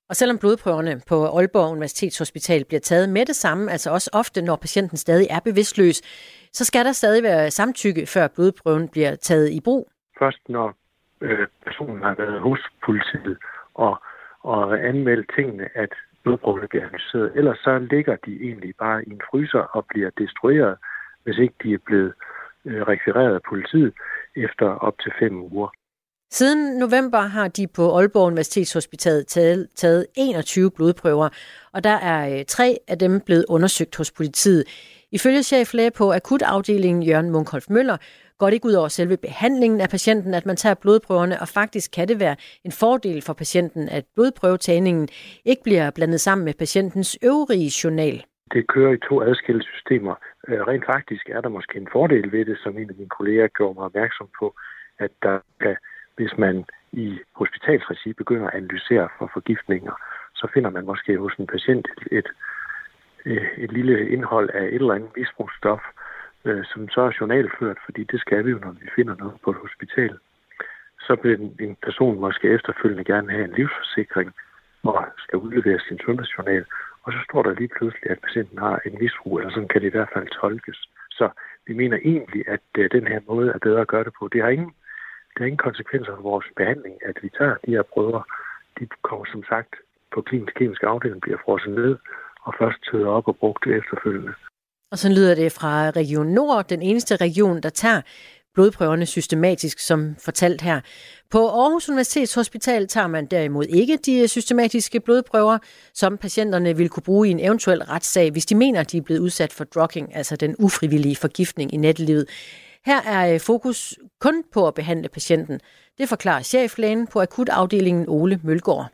[SPEAKER 2] Og selvom blodprøverne på Aalborg Universitetshospital bliver taget med det samme, altså også ofte, når patienten stadig er bevidstløs, så skal der stadig være samtykke, før blodprøven bliver taget i brug.
[SPEAKER 14] Først når øh, personen har været hos politiet og, og anmeldt tingene, at blodprøverne bliver analyseret. Ellers så ligger de egentlig bare i en fryser og bliver destrueret, hvis ikke de er blevet øh, rekvireret af politiet efter op til fem uger.
[SPEAKER 2] Siden november har de på Aalborg Universitetshospital taget, taget 21 blodprøver, og der er øh, tre af dem blevet undersøgt hos politiet. Ifølge cheflæge på akutafdelingen Jørgen Munkholf Møller går det ikke ud over selve behandlingen af patienten, at man tager blodprøverne, og faktisk kan det være en fordel for patienten, at blodprøvetagningen ikke bliver blandet sammen med patientens øvrige journal.
[SPEAKER 14] Det kører i to adskilte systemer. Øh, rent faktisk er der måske en fordel ved det, som en af mine kolleger gjorde mig opmærksom på, at der kan, hvis man i hospitalsregi begynder at analysere for forgiftninger, så finder man måske hos en patient et, et, øh, et lille indhold af et eller andet misbrugsstof, øh, som så er journalført, fordi det skal vi jo, når vi finder noget på et hospital. Så vil en, en person måske efterfølgende gerne have en livsforsikring, og skal udlevere sin sundhedsjournal, og så står der lige pludselig, at patienten har en misbrug, eller sådan kan det i hvert fald tolkes. Så vi mener egentlig, at øh, den her måde er bedre at gøre det på. Det har ingen, det har ingen konsekvenser for vores behandling, at vi tager de her prøver. De kommer som sagt på klinisk kemisk afdeling, bliver frosset ned, og først tøder op og brugt efterfølgende.
[SPEAKER 2] Og så lyder det fra Region Nord, den eneste region, der tager blodprøverne systematisk, som fortalt her. På Aarhus Universitets Hospital tager man derimod ikke de systematiske blodprøver, som patienterne vil kunne bruge i en eventuel retssag, hvis de mener, de er blevet udsat for drugging, altså den ufrivillige forgiftning i nattelivet. Her er øh, fokus kun på at behandle patienten. Det forklarer cheflægen på akutafdelingen Ole Mølgaard.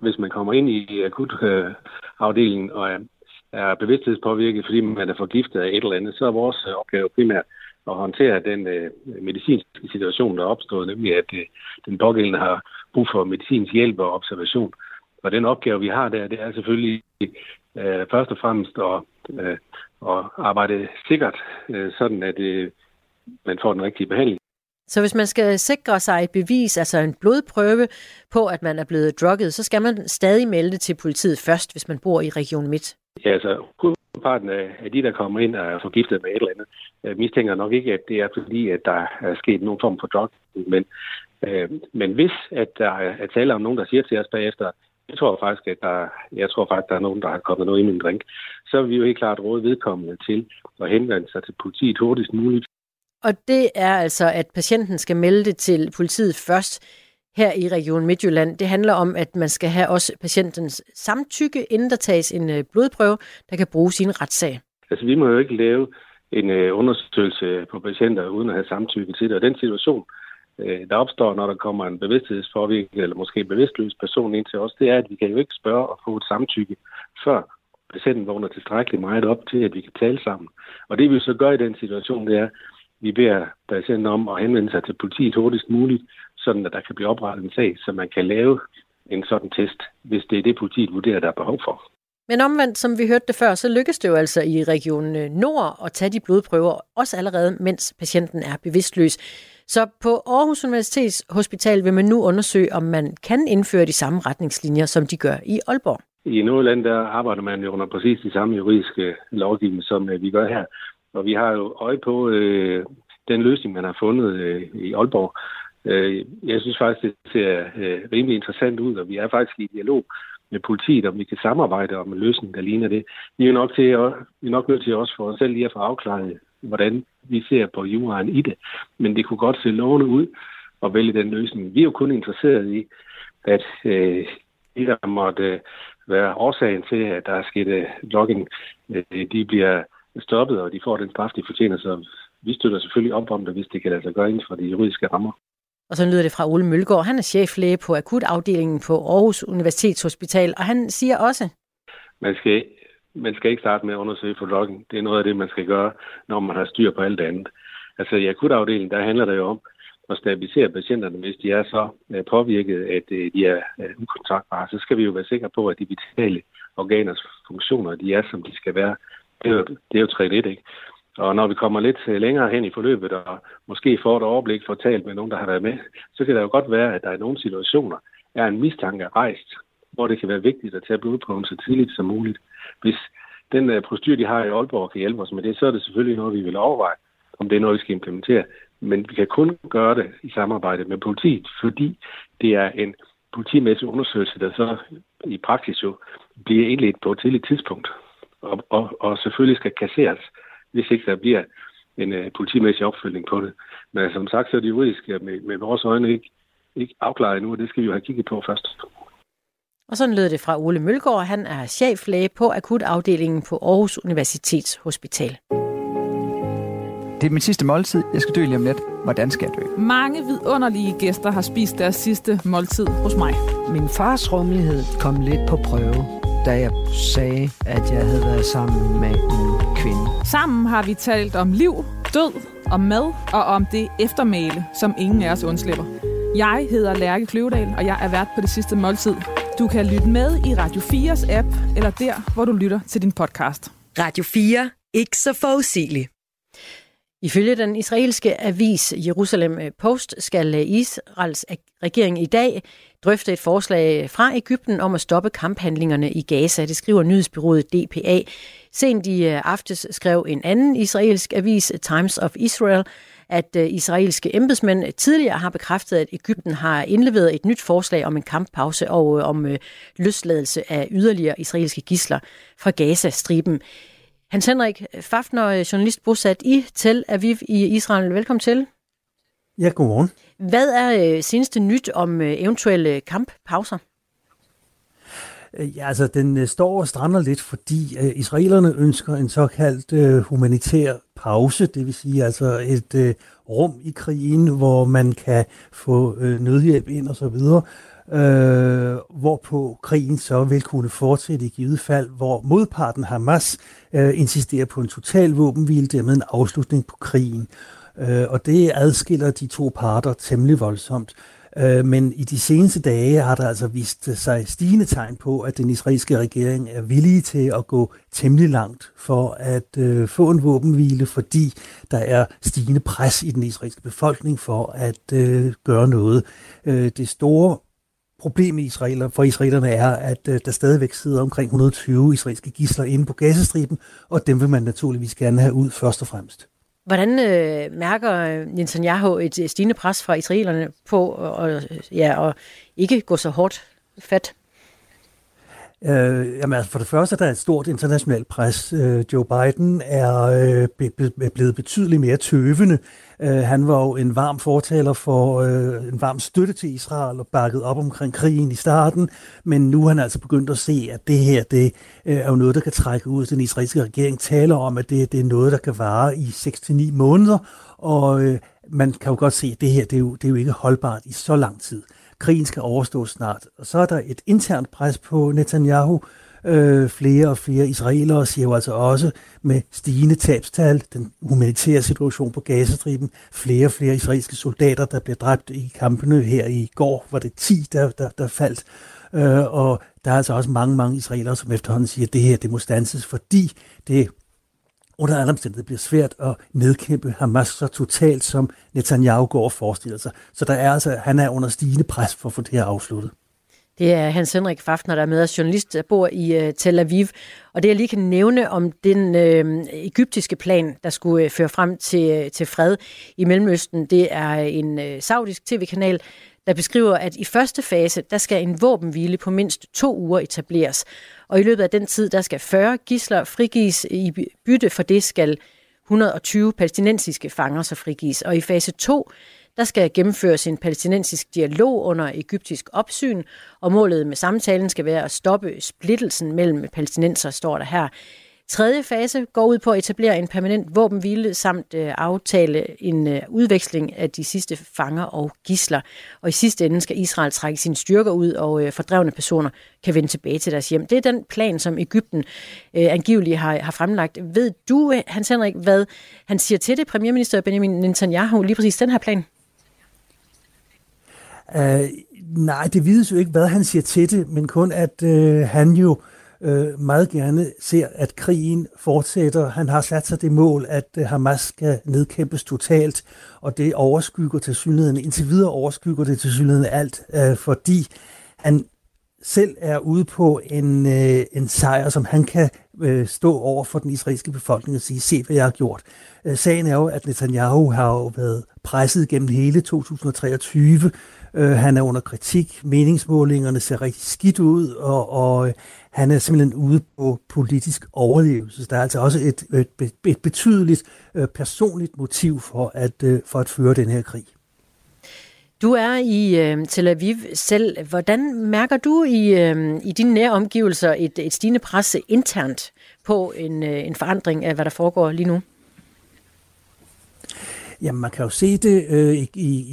[SPEAKER 12] Hvis man kommer ind i akutafdelingen øh, og er, er bevidsthedspåvirket, fordi man er forgiftet af et eller andet, så er vores øh, opgave primært at håndtere den øh, medicinske situation, der er opstået, nemlig at øh, den pågældende har brug for medicinsk hjælp og observation. Og den opgave, vi har der, det er selvfølgelig øh, først og fremmest at, øh, at arbejde sikkert, øh, sådan at øh, man får den rigtige behandling.
[SPEAKER 2] Så hvis man skal sikre sig et bevis, altså en blodprøve på, at man er blevet drugget, så skal man stadig melde det til politiet først, hvis man bor i Region Midt?
[SPEAKER 12] Ja, altså hovedparten af de, der kommer ind, er forgiftet med et eller andet. Mistænker nok ikke, at det er fordi, at der er sket nogen form for drug, men, øh, men hvis at der er tale om nogen, der siger til os bagefter, jeg tror faktisk, at der, jeg tror faktisk, at der er nogen, der har kommet noget i min drink, så er vi jo helt klart råd vedkommende til at henvende sig til politiet hurtigst muligt.
[SPEAKER 2] Og det er altså, at patienten skal melde det til politiet først her i Region Midtjylland. Det handler om, at man skal have også patientens samtykke, inden der tages en øh, blodprøve, der kan bruges i en retssag.
[SPEAKER 12] Altså, vi må jo ikke lave en øh, undersøgelse på patienter uden at have samtykke til det. Og den situation, øh, der opstår, når der kommer en bevidsthedspåvirket eller måske bevidstløs person ind til os, det er, at vi kan jo ikke spørge og få et samtykke, før patienten vågner tilstrækkeligt meget op til, at vi kan tale sammen. Og det vi så gør i den situation, det er, at vi beder patienten om at henvende sig til politiet hurtigst muligt, sådan at der kan blive oprettet en sag, så man kan lave en sådan test, hvis det er det, politiet vurderer, der er behov for.
[SPEAKER 2] Men omvendt, som vi hørte det før, så lykkes det jo altså i Region øh, Nord at tage de blodprøver, også allerede mens patienten er bevidstløs. Så på Aarhus Universitets Hospital vil man nu undersøge, om man kan indføre de samme retningslinjer, som de gør i Aalborg.
[SPEAKER 12] I Nordland der arbejder man jo under præcis de samme juridiske lovgivning, som øh, vi gør her. Og vi har jo øje på øh, den løsning, man har fundet øh, i Aalborg, Øh, jeg synes faktisk, det ser øh, rimelig interessant ud, og vi er faktisk i dialog med politiet, om vi kan samarbejde om en løsning, der ligner det. Vi er nok, til, vi er nok nødt til også for os selv lige at få afklaret, hvordan vi ser på juraen i det. Men det kunne godt se lovende ud at vælge den løsning. Vi er jo kun interesseret i, at øh, de, der måtte være årsagen til, at der er sket øh, logging, øh, de bliver stoppet, og de får den straf, de fortjener. Så vi støtter selvfølgelig op om det, hvis det kan lade sig gøre inden for de juridiske rammer.
[SPEAKER 2] Og så lyder det fra Ole Mølgaard. Han er cheflæge på akutafdelingen på Aarhus Universitetshospital, og han siger også...
[SPEAKER 12] Man skal, man skal ikke starte med at undersøge for loggen. Det er noget af det, man skal gøre, når man har styr på alt andet. Altså i akutafdelingen, der handler det jo om at stabilisere patienterne, hvis de er så øh, påvirket, at øh, de er øh, ukontaktbare. Så skal vi jo være sikre på, at de vitale organers funktioner, de er, som de skal være. Det er jo, det er jo 3 ikke? Og når vi kommer lidt længere hen i forløbet, og måske får et overblik for talt med nogen, der har været med, så kan det jo godt være, at der i nogle situationer er en mistanke rejst, hvor det kan være vigtigt at tage blodprøven så tidligt som muligt. Hvis den øh, uh, procedur, de har i Aalborg, kan hjælpe os med det, så er det selvfølgelig noget, vi vil overveje, om det er noget, vi skal implementere. Men vi kan kun gøre det i samarbejde med politiet, fordi det er en politimæssig undersøgelse, der så i praksis jo bliver indledt på et tidligt tidspunkt, og, og, og selvfølgelig skal kasseres hvis ikke der bliver en uh, politimæssig opfølgning på det. Men som sagt, så er det juridisk med, med vores øjne ikke, ikke afklaret endnu, og det skal vi jo have kigget på først.
[SPEAKER 2] Og sådan lød det fra Ole Mølgaard. Han er cheflæge på akutafdelingen på Aarhus Universitets Hospital.
[SPEAKER 15] Det er min sidste måltid. Jeg skal dø lige om lidt. Hvordan skal jeg dø?
[SPEAKER 16] Mange vidunderlige gæster har spist deres sidste måltid hos mig.
[SPEAKER 17] Min fars rummelighed kom lidt på prøve
[SPEAKER 16] da jeg sagde, at jeg havde været sammen med en kvinde.
[SPEAKER 17] Sammen har vi talt om liv, død, om mad og om det eftermæle, som ingen af os undslipper. Jeg hedder Lærke Kløvedal, og jeg er vært på det sidste måltid. Du kan lytte med i Radio 4's app, eller der, hvor du lytter til din podcast.
[SPEAKER 6] Radio 4. Ikke så forudsigeligt.
[SPEAKER 2] Ifølge den israelske avis Jerusalem Post skal Israels regering i dag drøfte et forslag fra Ægypten om at stoppe kamphandlingerne i Gaza. Det skriver nyhedsbyrået DPA. Sent i aftes skrev en anden israelsk avis, Times of Israel, at israelske embedsmænd tidligere har bekræftet, at Ægypten har indleveret et nyt forslag om en kamppause og om løsladelse af yderligere israelske gisler fra Gaza-striben. Hans Henrik Fafner, journalist bosat i Tel Aviv i Israel. Velkommen til.
[SPEAKER 18] Ja, godmorgen.
[SPEAKER 2] Hvad er øh, seneste nyt om øh, eventuelle kamppauser?
[SPEAKER 18] Øh, ja, altså den øh, står og strander lidt, fordi øh, israelerne ønsker en såkaldt øh, humanitær pause, det vil sige altså et øh, rum i krigen, hvor man kan få øh, nødhjælp ind og så videre, øh, hvorpå krigen så vil kunne fortsætte i givet fald, hvor modparten Hamas øh, insisterer på en total våbenhvile, dermed en afslutning på krigen. Øh, og det adskiller de to parter temmelig voldsomt. Øh, Øh, men i de seneste dage har der altså vist sig stigende tegn på, at den israelske regering er villig til at gå temmelig langt for at øh, få en våbenhvile, fordi der er stigende pres i den israelske befolkning for at øh, gøre noget. Øh, det store problem i Israel, for israelerne er, at øh, der stadigvæk sidder omkring 120 israelske gisler inde på Gazastriben, og dem vil man naturligvis gerne have ud først og fremmest.
[SPEAKER 2] Hvordan øh, mærker øh, Netanyahu et øh, stigende pres fra israelerne på at, ja, og ikke gå så hårdt fat?
[SPEAKER 18] Øh, jamen, altså for det første der er der et stort internationalt pres. Øh, Joe Biden er øh, be, be, blevet betydeligt mere tøvende. Øh, han var jo en varm fortaler for øh, en varm støtte til Israel og bakket op omkring krigen i starten, men nu er han altså begyndt at se, at det her det øh, er jo noget, der kan trække ud. Den israelske regering taler om, at det, det er noget, der kan vare i 6-9 måneder, og øh, man kan jo godt se, at det her det er, jo, det er jo ikke holdbart i så lang tid krigen skal overstås snart. Og så er der et internt pres på Netanyahu. Øh, flere og flere israelere siger jo altså også med stigende tabstal, den humanitære situation på Gazastriben, flere og flere israelske soldater, der bliver dræbt i kampene her i går, var det 10, der, der, der faldt. Øh, og der er altså også mange, mange israelere, som efterhånden siger, at det her det må stanses, fordi det under alle omstændigheder bliver svært at nedkæmpe Hamas så totalt, som Netanyahu går og forestiller sig. Så der er altså, han er under stigende pres for at få det her afsluttet.
[SPEAKER 2] Det er Hans Henrik Fafner, der er med os, journalist, der bor i uh, Tel Aviv. Og det jeg lige kan nævne om den uh, egyptiske plan, der skulle uh, føre frem til, uh, til fred i Mellemøsten, det er en uh, saudisk tv-kanal, der beskriver, at i første fase, der skal en våbenhvile på mindst to uger etableres. Og i løbet af den tid, der skal 40 gisler frigives. I bytte for det skal 120 palæstinensiske fanger så frigives. Og i fase 2, der skal gennemføres en palæstinensisk dialog under egyptisk opsyn, og målet med samtalen skal være at stoppe splittelsen mellem palæstinenser, står der her. Tredje fase går ud på at etablere en permanent våbenhvile samt øh, aftale en øh, udveksling af de sidste fanger og gisler. Og i sidste ende skal Israel trække sine styrker ud, og øh, fordrevne personer kan vende tilbage til deres hjem. Det er den plan, som Ægypten øh, angiveligt har, har fremlagt. Ved du, øh, Hans Henrik, hvad han siger til det, premierminister Benjamin Netanyahu, lige præcis den her plan?
[SPEAKER 18] Uh, nej, det vides jo ikke, hvad han siger til det, men kun at uh, han jo uh, øh, meget gerne ser, at krigen fortsætter. Han har sat sig det mål, at øh, Hamas skal nedkæmpes totalt, og det overskygger til synligheden, indtil videre overskygger det til synligheden alt, øh, fordi han selv er ude på en, øh, en sejr, som han kan øh, stå over for den israelske befolkning og sige, se hvad jeg har gjort. Øh, sagen er jo, at Netanyahu har jo været presset gennem hele 2023. Øh, han er under kritik, meningsmålingerne ser rigtig skidt ud, og, og øh, han er simpelthen ude på politisk overlevelse. Der er altså også et, et, et betydeligt øh, personligt motiv for at, øh, for at føre den her krig.
[SPEAKER 2] Du er i øh, Tel Aviv selv. Hvordan mærker du i, øh, i dine nære omgivelser et, et stigende pres internt på en, øh, en forandring af, hvad der foregår lige nu?
[SPEAKER 18] Jamen, man kan jo se det. Øh, i,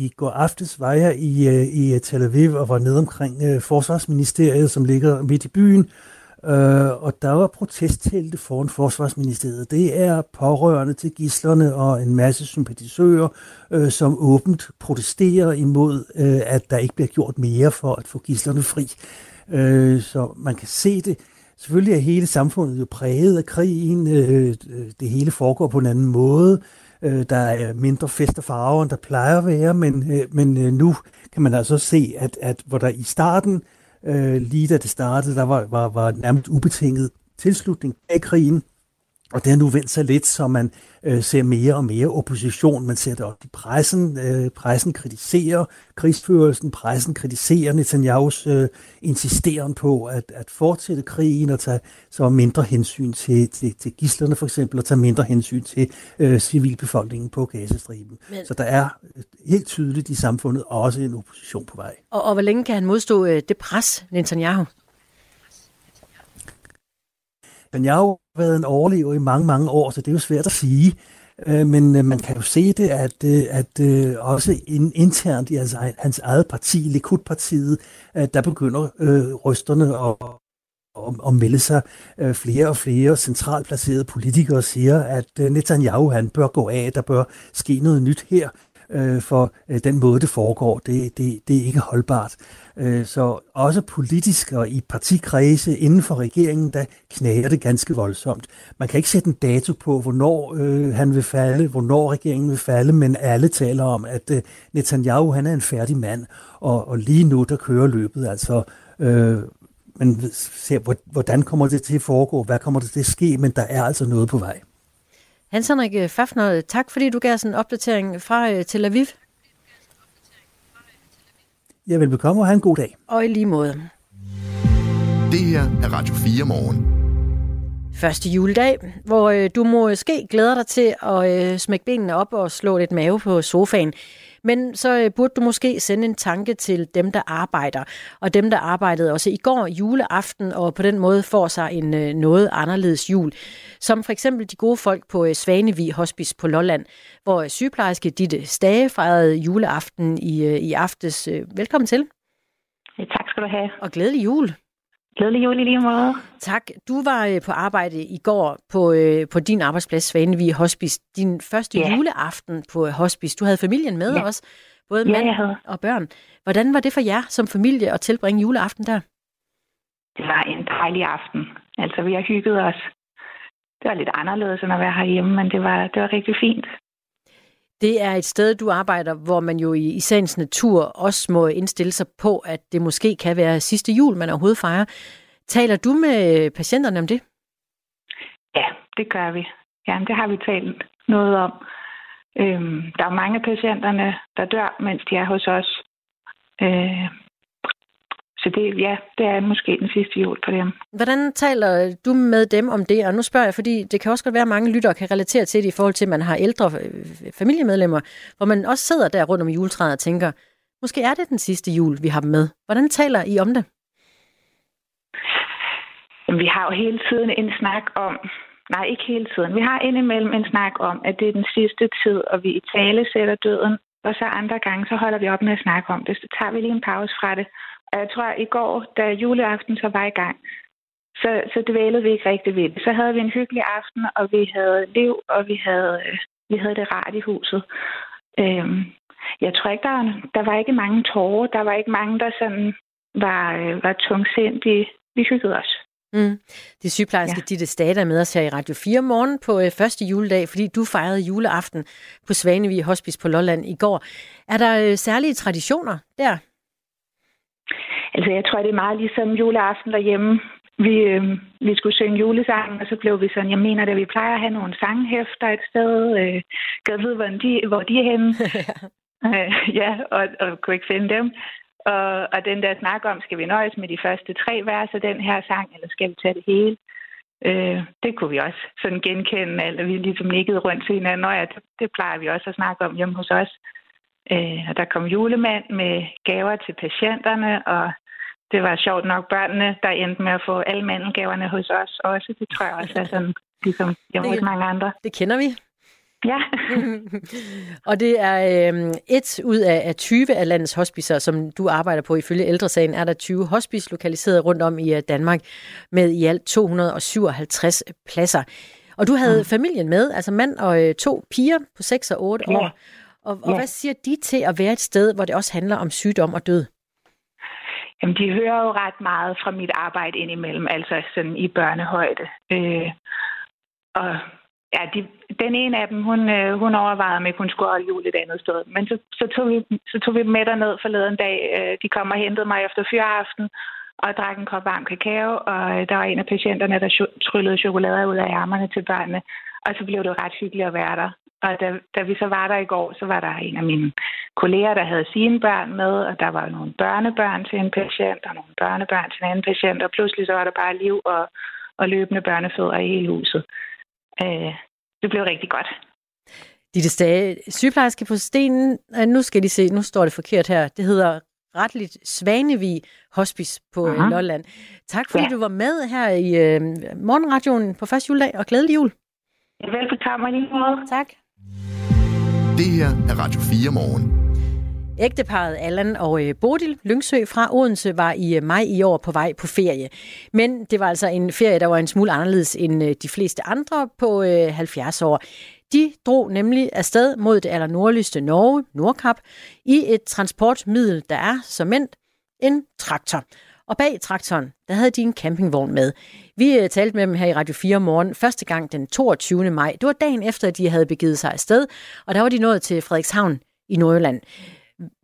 [SPEAKER 18] I går aftes var jeg i, øh, i øh, Tel Aviv og var nede omkring øh, Forsvarsministeriet, som ligger midt i byen, Øh, og der var protesttelte foran Forsvarsministeriet. Det er pårørende til gislerne og en masse sympatisører, øh, som åbent protesterer imod, øh, at der ikke bliver gjort mere for at få gislerne fri. Øh, så man kan se det. Selvfølgelig er hele samfundet jo præget af krigen. Øh, øh det hele foregår på en anden måde. Øh, der er øh, mindre fest og farver, end der plejer at være, men, øh, men øh, nu kan man altså se, at, at hvor der i starten, øh, lige da det startede, der var, var, var nærmest ubetinget tilslutning af krigen, og det har nu vendt sig lidt, så man øh, ser mere og mere opposition. Man ser det også i pressen. Øh, pressen kritiserer krigsførelsen. Pressen kritiserer Netanyahus øh, insisteren på at, at fortsætte krigen og tage så mindre hensyn til, til, til gislerne for eksempel, og tage mindre hensyn til øh, civilbefolkningen på Gazastriben. Men... Så der er øh, helt tydeligt i samfundet også en opposition på vej.
[SPEAKER 2] Og, og hvor længe kan han modstå øh, det pres, Netanyahu?
[SPEAKER 18] Jo været en overlever i mange, mange år, så det er jo svært at sige. Øh, men øh, man kan jo se det, at, øh, at øh, også internt i altså, hans eget parti, Likud-partiet, der begynder øh, rysterne at, at, at melde sig. Øh, flere og flere centralt placerede politikere siger, at Netanyahu han bør gå af, der bør ske noget nyt her øh, for øh, den måde, det foregår. Det, det, det er ikke holdbart. Øh, så også politisk og i partikredse inden for regeringen, der knager det ganske voldsomt. Man kan ikke sætte en dato på, hvornår øh, han vil falde, hvornår regeringen vil falde, men alle taler om, at øh, Netanyahu han er en færdig mand, og, og lige nu der kører løbet. Altså, øh, men ser, hvordan kommer det til at foregå, hvad kommer det til at ske, men der er altså noget på vej.
[SPEAKER 2] Hans Henrik Fafner, tak fordi du gav os en opdatering fra øh, Tel Aviv.
[SPEAKER 18] Ja, velbekomme og have en god dag.
[SPEAKER 2] Og i lige måde.
[SPEAKER 1] Det her er Radio 4 morgen.
[SPEAKER 2] Første juledag, hvor øh, du måske glæder dig til at øh, smække benene op og slå lidt mave på sofaen. Men så øh, burde du måske sende en tanke til dem, der arbejder, og dem, der arbejdede også i går juleaften, og på den måde får sig en øh, noget anderledes jul. Som for eksempel de gode folk på øh, Svanevig Hospice på Lolland, hvor sygeplejerske Ditte Stage fejrede juleaften i, i aftes. Velkommen til.
[SPEAKER 19] Ja, tak skal du have.
[SPEAKER 2] Og glædelig jul.
[SPEAKER 19] Glædelig jul i lige måde.
[SPEAKER 2] Tak. Du var øh, på arbejde i går på, øh, på din arbejdsplads, Svanevig Hospice. Din første ja. juleaften på øh, Hospice. Du havde familien med ja. også, både ja, mand og børn. Hvordan var det for jer som familie at tilbringe juleaften der?
[SPEAKER 19] Det var en dejlig aften. Altså, vi har hygget os. Det var lidt anderledes end at være herhjemme, men det var, det var rigtig fint.
[SPEAKER 2] Det er et sted, du arbejder, hvor man jo i, i sagens natur også må indstille sig på, at det måske kan være sidste jul, man overhovedet fejrer. Taler du med øh, patienterne om det?
[SPEAKER 19] Ja, det gør vi. Ja, det har vi talt noget om. Øhm, der er mange af patienterne, der dør, mens de er hos os. Øh, så det, ja, det er måske den sidste jul på dem.
[SPEAKER 2] Hvordan taler du med dem om det? Og nu spørger jeg, fordi det kan også godt være, at mange lyttere kan relatere til det i forhold til, at man har ældre øh, familiemedlemmer, hvor man også sidder der rundt om juletræet og tænker, måske er det den sidste jul, vi har dem med. Hvordan taler I om det?
[SPEAKER 19] Jamen, vi har jo hele tiden en snak om, nej, ikke hele tiden, vi har indimellem en snak om, at det er den sidste tid, og vi i tale sætter døden, og så andre gange, så holder vi op med at snakke om det. Så tager vi lige en pause fra det, og jeg tror, at i går, da juleaften så var i gang, så, så dvælede vi ikke rigtig ved det. Så havde vi en hyggelig aften, og vi havde liv, og vi havde, øh, vi havde det rart i huset. Øhm, jeg tror ikke, der, der var ikke mange tårer. Der var ikke mange, der sådan var, øh, var tungsindige. Vi hyggede os.
[SPEAKER 2] Mm. Det er sygeplejerske ja. Ditte Stade med os her i Radio 4 morgen på øh, første juledag, fordi du fejrede juleaften på Svanevig Hospice på Lolland i går. Er der øh, særlige traditioner der?
[SPEAKER 19] Altså, jeg tror, det er meget ligesom juleaften derhjemme. Vi, øh, vi skulle synge julesangen, og så blev vi sådan, jeg mener det, vi plejer at have nogle sanghæfter et sted. Øh, kan vide, hvor de, hvor de er henne? øh, ja, og, og kunne ikke finde dem. Og, og den der snak om, skal vi nøjes med de første tre vers af den her sang, eller skal vi tage det hele? Øh, det kunne vi også sådan genkende, eller vi ligesom nikkede rundt til hinanden, og ja, det, det plejer vi også at snakke om hjemme hos os. Øh, og der kom julemand med gaver til patienterne, og det var sjovt nok børnene, der endte med at få alle mandelgaverne hos os også. Det tror jeg også er sådan, ligesom hjemme hos mange andre.
[SPEAKER 2] Det kender vi.
[SPEAKER 19] Ja.
[SPEAKER 2] og det er øh, et ud af, af 20 af landets hospicer, som du arbejder på. Ifølge ældresagen er der 20 hospice lokaliseret rundt om i uh, Danmark med i alt 257 pladser. Og du havde mm. familien med, altså mand og øh, to piger på 6 og 8
[SPEAKER 19] Ja.
[SPEAKER 2] år. Og, og
[SPEAKER 19] Ja.
[SPEAKER 2] hvad siger de til at være et sted, hvor det også handler om sygdom og død?
[SPEAKER 19] Jamen, de hører jo ret meget fra mit arbejde indimellem, altså sådan i børnehøjde. Øh, og ja, de, den ene af dem, hun, øh, hun overvejede, om ikke hun skulle holde jul et andet sted. Men så, så, tog, vi, så tog vi dem med derned forleden dag. Øh, de kom og hentede mig efter fyraften og drak en kop varm kakao, og øh, der var en af patienterne, der tryllede chokolade ud af ærmerne til børnene. Og så blev det ret hyggeligt at være der. Og da, da vi så var der i går, så var der en af mine kolleger, der havde sine børn med, og der var nogle børnebørn til en patient, og nogle børnebørn til en anden patient, og pludselig så var der bare liv og, og løbende børnefødder i hele huset. Øh, det blev rigtig godt.
[SPEAKER 2] Ditte Stage, sygeplejerske på stenen. Øh, Nu skal de se, nu står det forkert her. Det hedder retligt Svanevig Hospice på
[SPEAKER 19] Aha.
[SPEAKER 2] Lolland. Tak fordi
[SPEAKER 19] Ja.
[SPEAKER 2] du var med her i øh, morgenradioen på første juledag, og glædelig jul.
[SPEAKER 19] Velbekomme lige måde.
[SPEAKER 2] Tak.
[SPEAKER 1] Det her er Radio 4 morgen.
[SPEAKER 2] Ægteparet Allan og øh, Bodil Lyngsø fra Odense var i øh, maj i år på vej på ferie. Men det var altså en ferie, der var en smule anderledes end øh, de fleste andre på 70 år. De drog nemlig afsted mod det allernordligste Norge, Nordkap, i et transportmiddel, der er som endt en traktor. Og bag traktoren, der havde de en campingvogn med. Vi øh, talte med dem her i Radio 4 morgen, første gang den 22. maj. Det var dagen efter, at de havde begivet sig afsted, og der var de nået til Frederikshavn i Nordjylland.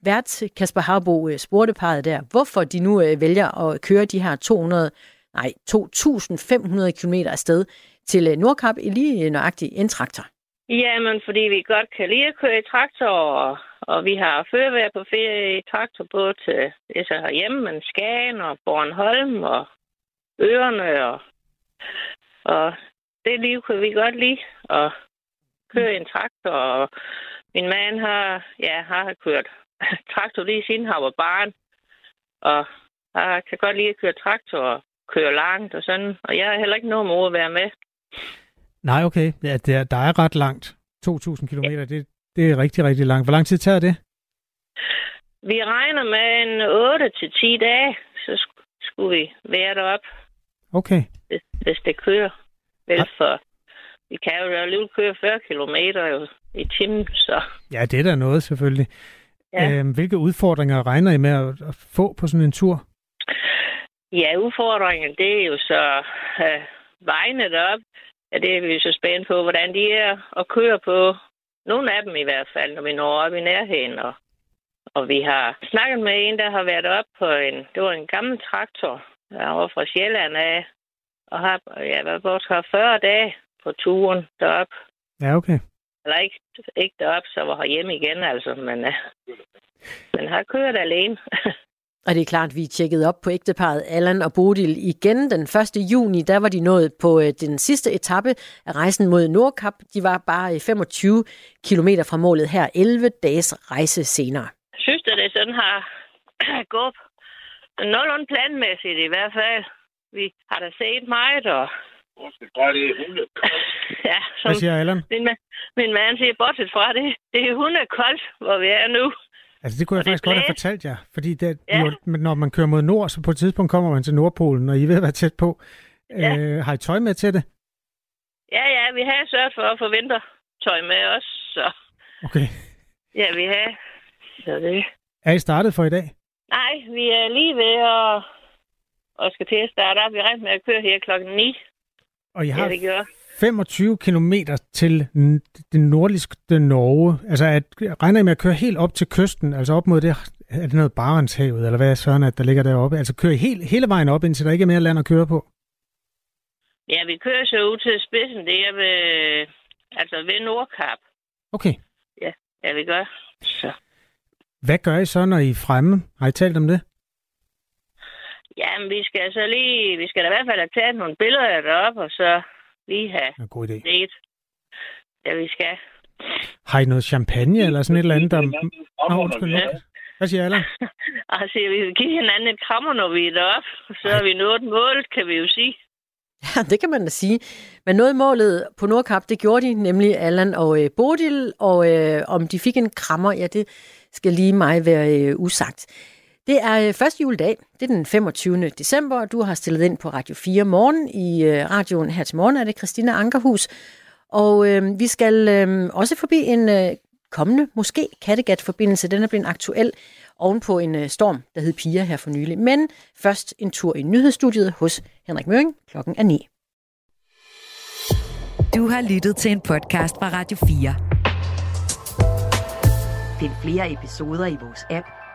[SPEAKER 2] Vært Kasper Harbo øh, spurgte parret der, hvorfor de nu øh, vælger at køre de her 200, nej, 2.500 km afsted til Nordkap i lige nøjagtig en traktor.
[SPEAKER 20] Jamen, fordi vi godt kan lide at køre i traktor, og, og vi har førvær på ferie i traktor, både til det er så herhjemme, men Skagen og Bornholm og Ørerne, og, og det liv kan vi godt lide at køre en traktor, og min mand har, ja, har kørt traktor lige siden han var barn, og jeg kan godt lide at køre traktor og køre langt og sådan, og jeg har heller ikke noget mod at være med.
[SPEAKER 5] Nej, okay. Ja, det er, der er ret langt. 2.000 km, det, det er rigtig, rigtig langt. Hvor lang tid tager det?
[SPEAKER 20] Vi regner med en 8 til 10 dage, så sk- skulle vi være deroppe,
[SPEAKER 5] Okay.
[SPEAKER 20] hvis, hvis det kører. Vel for vi kan jo alligevel køre 40 km jo i timen, så
[SPEAKER 5] Ja, det er da noget, selvfølgelig.
[SPEAKER 20] Ja.
[SPEAKER 5] Øhm, hvilke udfordringer regner I med at, at få på sådan en tur?
[SPEAKER 20] ja, udfordringen, det er jo så øh, vejene deroppe. Ja, det er vi så spændt på, hvordan de er at køre på. Nogle af dem i hvert fald, når vi når op i nærheden. Og, og vi har snakket med en, der har været op på en, det var en gammel traktor, der var fra Sjælland af, og har ja, været bort her 40 dage på turen derop.
[SPEAKER 5] Ja, okay.
[SPEAKER 20] Eller ikke, ikke derop, så var her hjemme igen, altså, men, øh, men har kørt alene.
[SPEAKER 2] Og det er klart, at vi tjekkede op på ægteparet Allan og Bodil igen den 1. juni. Der var de nået på øh, den sidste etape af rejsen mod Nordkap. De var bare øh, 25 km fra målet her 11 dages rejse senere.
[SPEAKER 20] synes, at det sådan har gået nogenlunde planmæssigt i hvert fald. Vi har da set meget, og
[SPEAKER 21] Bare det er hunde.
[SPEAKER 20] ja,
[SPEAKER 5] Hvad siger Allan?
[SPEAKER 20] min, ma- min mand siger, bortset fra det, det er hundekoldt, hvor vi er nu.
[SPEAKER 5] Altså, det kunne jeg
[SPEAKER 20] Og
[SPEAKER 5] faktisk godt have fortalt jer. Fordi det,
[SPEAKER 20] Ja.
[SPEAKER 5] jo, når man kører mod nord, så på et tidspunkt kommer man til Nordpolen, og I ved at være tæt på.
[SPEAKER 20] Ja.
[SPEAKER 5] Øh, har I tøj med til det?
[SPEAKER 20] Ja, ja, vi har sørget for at få vintertøj med os, så
[SPEAKER 5] Okay.
[SPEAKER 20] ja, vi har. Så det.
[SPEAKER 5] Er I startet for i dag?
[SPEAKER 20] Nej, vi er lige ved at, og skal til at starte op. Vi regner med at køre her klokken 9.
[SPEAKER 5] Og I
[SPEAKER 20] Ja,
[SPEAKER 5] har
[SPEAKER 20] det gør.
[SPEAKER 5] 25 km til n- det nordligste Norge. Altså, at, regner I med at køre helt op til kysten? Altså op mod det, er det noget Barentshavet, eller hvad er søren, at der ligger deroppe? Altså kører I helt, hele vejen op, indtil der ikke er mere land at køre på?
[SPEAKER 20] Ja, vi kører så ud til spidsen. Det er ved, altså ved Nordkap.
[SPEAKER 5] Okay.
[SPEAKER 20] Ja, ja, vi gør. Så.
[SPEAKER 5] Hvad gør I så, når I er fremme? Har I talt om det?
[SPEAKER 20] Jamen, vi skal så lige, vi skal da i hvert fald have taget nogle billeder deroppe, og så lige have
[SPEAKER 5] En god idé.
[SPEAKER 20] set, ja, vi skal.
[SPEAKER 5] Har I noget champagne, eller sådan et eller andet, der... Nå, undskyld.
[SPEAKER 20] Ja.
[SPEAKER 5] Hvad siger Allan?
[SPEAKER 20] Og så siger vi, vi give hinanden et krammer, når vi er deroppe. Så er vi nået målet, kan vi jo sige.
[SPEAKER 2] Ja, det kan man da sige. Men noget målet på Nordkap, det gjorde de, nemlig Allan og øh, Bodil, og øh, om de fik en krammer, ja, det skal lige mig være øh, usagt. Det er øh, første juledag, det er den 25. december, og du har stillet ind på Radio 4 morgen. I øh, radioen her til morgen er det Christina Ankerhus, og øh, vi skal øh, også forbi en øh, kommende, måske Kattegat-forbindelse. Den er blevet aktuel ovenpå en øh, storm, der hed Pia her for nylig. Men først en tur i nyhedsstudiet hos Henrik Møring. Klokken er 9.
[SPEAKER 6] Du har lyttet til en podcast fra Radio 4. Find flere episoder i vores app,